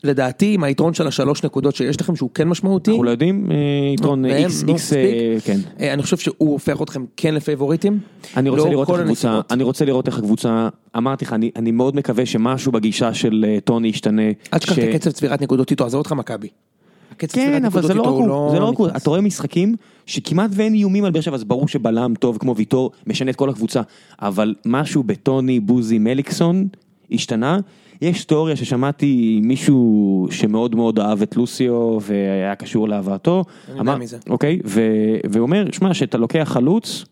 לדעתי עם היתרון של השלוש נקודות שיש לכם שהוא כן משמעותי, אנחנו לא יודעים, אה, יתרון והם, איקס, נו, איקס, אה. כן. אה, אני חושב שהוא הופך אתכם כן לפייבוריטים. אני רוצה לאור לראות איך הקבוצה. אני רוצה לראות איך הקבוצה, אמרתי לך, אני, אני מאוד מקווה שמשהו בגישה של אה, טוני ישתנה. אל תשכח ש- את הקצב צבירת נקודות איתו, עזוב אותך מכבי. הקצב כן, אבל נקודות זה לא איתו רק הוא הוא, זה לא רק הוא. אתה רואה משחקים שכמעט ואין איומים על באר שבע, אז ברור שבלם טוב כמו ויטור משנה את כל הקבוצה, אבל משהו בטוני, בוזי, מליקסון השתנה. יש תיאוריה ששמעתי מישהו שמאוד מאוד אהב את לוסיו והיה קשור להבאתו. אני יודע מי זה. אוקיי, אומר, שמע, שאתה לוקח חלוץ,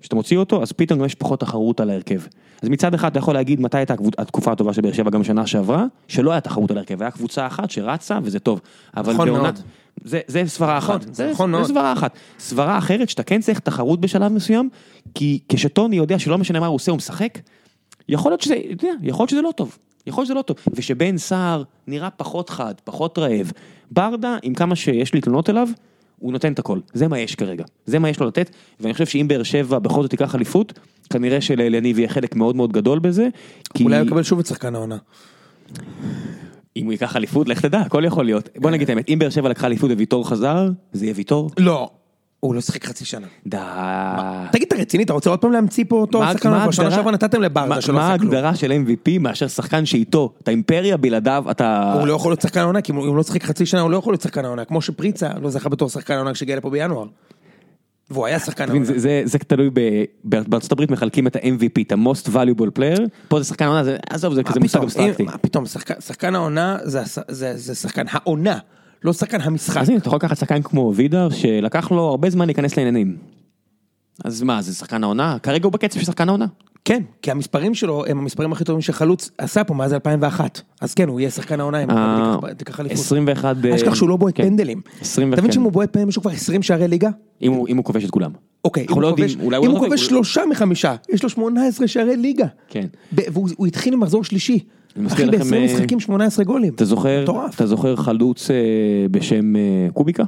כשאתה מוציא אותו, אז פתאום גם יש פחות תחרות על ההרכב. אז מצד אחד אתה יכול להגיד מתי הייתה התקופה הטובה של באר שבע גם שנה שעברה, שלא היה תחרות על ההרכב, היה קבוצה אחת שרצה וזה טוב. אבל נכון בעונה- מאוד. זה, זה סברה נכון, אחת. זה נכון מאוד. זה סברה אחת. סברה אחרת שאתה כן צריך תחרות בשלב מסוים, כי כשטוני יודע שלא משנה מה הוא עושה, הוא משחק, יכול להיות שזה, אתה יודע, יכול להיות שזה לא טוב. יכול להיות שזה לא טוב. ושבן סער נראה פחות חד, פחות רעב. ברדה, עם כמה שיש לי תלונות אליו, הוא נותן את הכל, זה מה יש כרגע, זה מה יש לו לתת, ואני חושב שאם באר שבע בכל זאת ייקח אליפות, כנראה שלאליניב יהיה חלק מאוד מאוד גדול בזה, כי אולי הוא יקבל שוב את שחקן העונה. אם הוא ייקח אליפות, לך תדע, הכל יכול להיות. בוא נגיד את האמת, אם באר שבע לקחה אליפות וויטור חזר, זה יהיה ויטור? לא. הוא לא שיחק חצי שנה. די. תגיד, אתה רציני? אתה רוצה עוד פעם להמציא פה אותו מה- שחקן? מה העונה? בשנה ההגדרה- שעברה נתתם מה- לברדה שלא מה עשה כלום. ההגדרה של MVP מאשר שחקן שאיתו, אתה אימפריה, בלעדיו אתה... הוא לא יכול להיות שחקן העונה, כי אם הוא לא שיחק חצי שנה הוא לא יכול להיות שחקן העונה, כמו שפריצה לא זכה בתור שחקן העונה כשהגיע לפה בינואר. והוא היה שחקן העונה. זה- זה זה תלוי, ב- בארצות הברית מחלקים את ה-MVP, את ה-most valuable player, פה זה שחקן עונה, זה- עזוב, זה מה כזה מושג אבסטרקטי. מה פתאום, שחקן- העונה זה הש- זה זה שחקן העונה, לא שחקן המשחק. אז הנה, אתה יכול לקחת שחקן כמו וידר, שלקח לו הרבה זמן להיכנס לעניינים. אז מה, זה שחקן העונה? כרגע הוא בקצב של שחקן העונה. כן, כי המספרים שלו הם המספרים הכי טובים שחלוץ עשה פה מאז 2001. אז כן, הוא יהיה שחקן העונה אם אה, מכבי תיקח- אליפות. 21... ב- אל תשכח שהוא לא בועט כן. פנדלים. 20 אתה מבין. שאם הוא בועט פנדלים יש לו כבר 20 שערי ליגה? אם הוא כובש את כולם. אוקיי, אם הוא לא כובש- לא הוא כובש שלושה מחמישה, יש לו 18 שערי ליגה. כן. והוא הוא התחיל עם מחזור שלישי. אחי, ב-20 אה, משחקים 18 גולים. אתה זוכר. אתה זוכר חלוץ אה, בשם אה, קוביקה?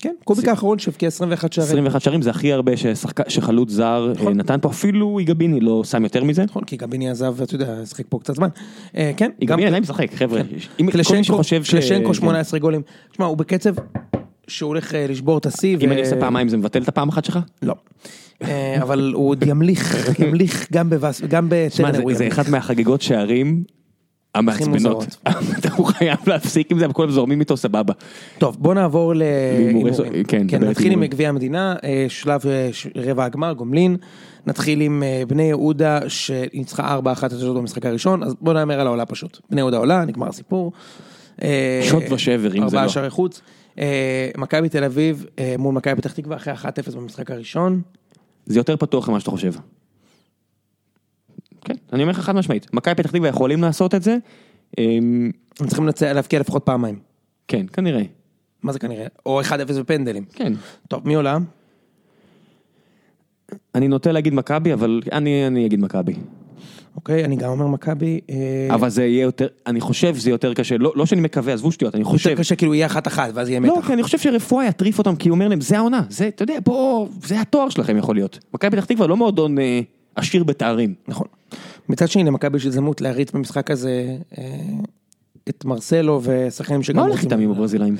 כן, קוביק האחרון שהבקיע 21 שערי. 21 שערים זה הכי הרבה ששחק- שחלוץ זר אה, נתן פה, אפילו איגביני לא שם יותר מזה. נכון, כי גביני עזב, ואתה יודע, שיחק פה קצת זמן. אה, כן, איגביני עדיין משחק, חבר'ה. מי קלשנקו, ש- קלשנקו כן. 18 גולים. תשמע, הוא בקצב שהוא הולך לשבור את השיא. אם ו- אני עושה פעמיים זה מבטל את הפעם אחת שלך? לא. אבל הוא עוד ימליך, ימליך גם גם שמע, בטרנר. זה-. אחת מהחגיגות שערים המעצבנות. הוא חייב להפסיק עם זה, וכולם זורמים איתו סבבה. טוב, בוא נעבור להימורים. כן, כן, נתחיל עם. גביע המדינה, אה, שלב אה, רבע הגמר, גומלין. נתחיל עם אה, בני יהודה שניצחה 4-1 את אשדוד במשחק הראשון, אז בוא נאמר על העולה פשוט. בני יהודה עולה, נגמר הסיפור. שוד ושבר, אם זה ארבעה לא. שערי חוץ. מכבי תל אביב מול מכבי פתח תקווה אחרי 1-0 במשחק הראשון. זה יותר פתוח ממה שאתה חושב. כן, אני אומר לך חד משמעית, מכבי פתח תקווה יכולים לעשות את זה, אמ, הם צריכים להבקיע לפחות פעמיים. כן, כנראה, מה זה כנראה? או 1-0 בפנדלים. כן. טוב, מי עולה? אני נוטה להגיד מכבי, אבל אני אני אגיד מכבי. אוקיי, אני גם אומר מכבי. אה, אבל זה יהיה יותר, אני חושב שזה יותר קשה, לא לא שאני מקווה, עזבו שטויות, אני חושב. יותר קשה כאילו יהיה אחת אחת ואז יהיה לא, מתח. כי אני חושב שרפואה יטריף אותם, כי הוא אומר להם, זה העונה, זה, אתה יודע, בוא, זה התואר שלכם יכול להיות. מכבי פתח תקווה לא מועדון אה, עשיר בתארים. נכון. מצד שני למכבי יש הזדמנות להריץ במשחק הזה אה, את מרסלו ושחקנים שגם מה הולך איתם עם הברזילאים?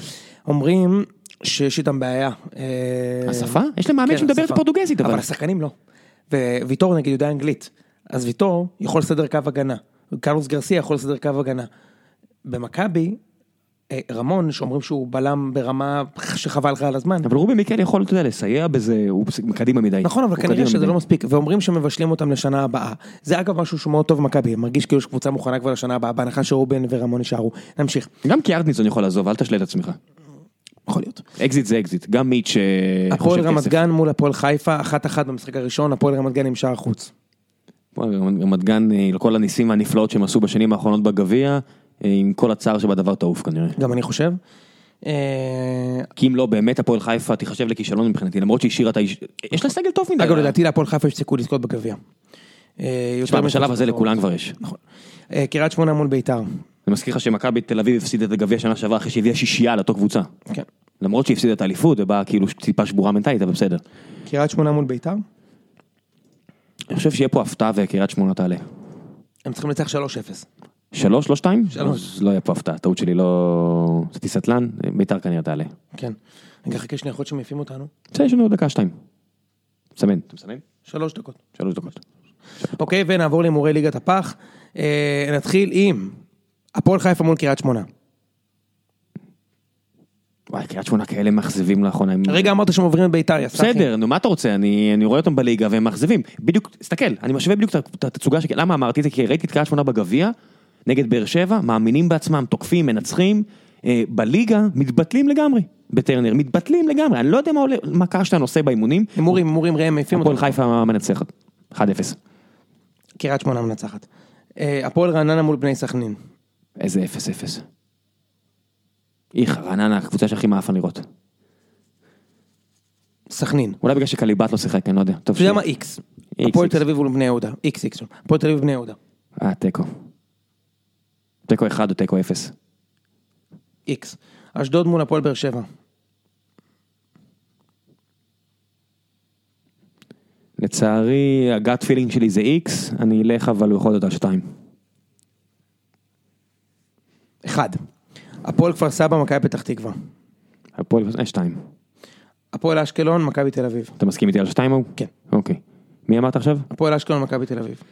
אומרים שיש איתם בעיה. אה, השפה? יש להם מאמן כן, שמדבר את. הפורטוגזית, אבל. אבל השחקנים לא. וויטור נגיד יודע אנגלית. אז ויטור יכול לסדר קו הגנה. קרלוס גרסיה יכול לסדר קו הגנה. במכבי, רמון שאומרים שהוא בלם ברמה שחבל לך על הזמן. אבל רובי מיקל יכול, אתה יודע, לסייע בזה, הוא קדימה מדי. נכון, אבל כנראה שזה מדי. לא מספיק, ואומרים שמבשלים אותם לשנה הבאה. זה אגב משהו שהוא מאוד טוב במכבי, מרגיש כאילו שקבוצה מוכנה כבר לשנה הבאה, בהנחה שרובן ורמון יישארו. נמשיך, גם קיארטניצון יכול לעזוב, אל תשלה את עצמך. יכול להיות. אקזיט זה אקזיט, גם מיץ' אה, הפועל חושב רמת. גן מול הפועל חיפה, אחת אחת במשחק הראשון, הפועל רמת גן עם שער חוץ. הפועל רמת גן, אה, לכל הניסים והנפלאות שהם עשו בשנים האחרונות בגביע, אה, עם כל הצער שבדבר תעוף כנראה. גם אני חושב. אה, כי אם לא, באמת הפועל חיפה תיחשב לכישלון מבחינתי, למרות שהיא השאירה את האיש... יש לה סגל טוב מדי. אגב, לדעתי להפועל חיפה יש סיכוי לזכות בגביע. אה, תשמע, בשלב. הזה לכולם כבר יש. נכון. אה, קריית שמונה מול ביתר. אני מזכיר לך שמכבי תל אביב הפסידה את הגביע שנה שעברה אחרי שהביאה שישייה לאותו קבוצה. כן. למרות שהיא הפסידה את האליפות ובאה כאילו טיפה שבורה מנטלית, אבל בסדר. קריית שמונה מול ביתר. אני חושב שיהיה פה הפתעה וקריית שמונה תעלה. הם צריכים לנצח 3-0. שלוש, לא שתיים? שלוש. לא יהיה פה הפתעה, טעות שלי לא... עשיתי סטלן, ביתר כנראה תעלה. כן. רגע, חכה שנייה, יכול להיות שמעיפים אותנו. בסדר, יש לנו עוד דקה שתיים. מסמן. אתה מסמן? שלוש דקות. שלוש דקות. אוקיי, ונעבור להימורי ליגת הפח. אה, נתחיל עם הפועל חיפה מול קריית שמונה. וואי, קריית שמונה כאלה מאכזבים לאחרונה. הרגע אמרת שהם עוברים את ביתר, יא סאחי. בסדר, נו מה אתה רוצה, אני, אני רואה אותם בליגה והם מאכזבים. בדיוק, תסתכל, אני משווה בדיוק את התצוגה של... למה אמרתי את זה? כי ראיתי את קריית שמונה בגביע, נגד באר שבע, מאמינים בעצמם, תוקפים, מנצחים. אה, בליגה מתבטלים לגמרי, בטרנר, מתבטלים לגמרי. אני לא יודע מה, עולה, מה שאתה נושא באימונים. הימורים, הימורים, ראם, מעיפים הפועל אותם. חיפה מנצחת, 1-0. קריית שמונה מנצחת. אה, הפועל רעננה מול בני סכנין. איזה 0-0. איך, רעננה, הקבוצה שהכי מעפן לראות. סכנין. אולי בגלל שקליבת לא שיחק, אני לא יודע. אתה יודע. מה איקס? הפועל. תל אביב מול בני יהודה. איקס איקס. הפועל תל אביב בני יהודה. אה, תיקו. תיקו 1 או תיקו 0. איקס. אשדוד מול הפועל באר שבע. לצערי, הגאט פילינג שלי זה איקס, אני אלך אבל בכל זאת על 2. 1. הפועל כפר סבא, מכבי פתח תקווה. הפועל אה, כפר סבא, הפועל אשקלון, מכבי תל אביב. אתה מסכים איתי על שתיים ההוא? כן. אוקיי. מי אמרת עכשיו? הפועל אשקלון, מכבי תל אביב.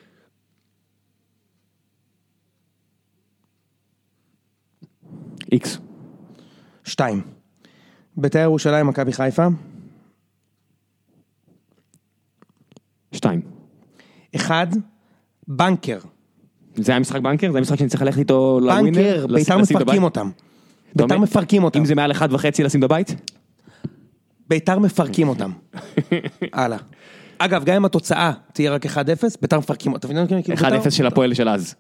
איקס. שתיים. בית"ר ירושלים, מכבי חיפה. שתיים. אחד. בנקר. זה היה משחק בנקר? זה היה משחק שאני צריך ללכת איתו לווינר? בנקר, בית"ר? מפרקים אותם. בית"ר מפרקים אותם. אם זה מעל אחד וחצי לשים בבית? בית"ר מפרקים אותם. הלאה. אגב, גם אם התוצאה תהיה רק 1-0, בית"ר מפרקים אותם. אתה מבין? כאילו, 1-0 בית"ר- של הפועל של אז.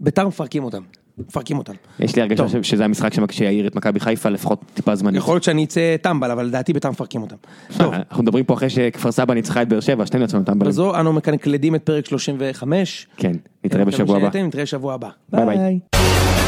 בית"ר מפרקים אותם. מפרקים אותם. יש לי הרגשה שזה המשחק שיעיר את מכבי חיפה לפחות טיפה זמנית. יכול להיות שאני אצא טמבל, אבל לדעתי בית"ר מפרקים אותם. טוב, אנחנו מדברים פה אחרי שכפר סבא ניצחה את באר שבע, שתינו יצאנו טמבלים. בזו אנו מ conclude ים את פרק 35. כן, נתראה בשבוע הבא. נתראה בשבוע הבא. bye bye. bye.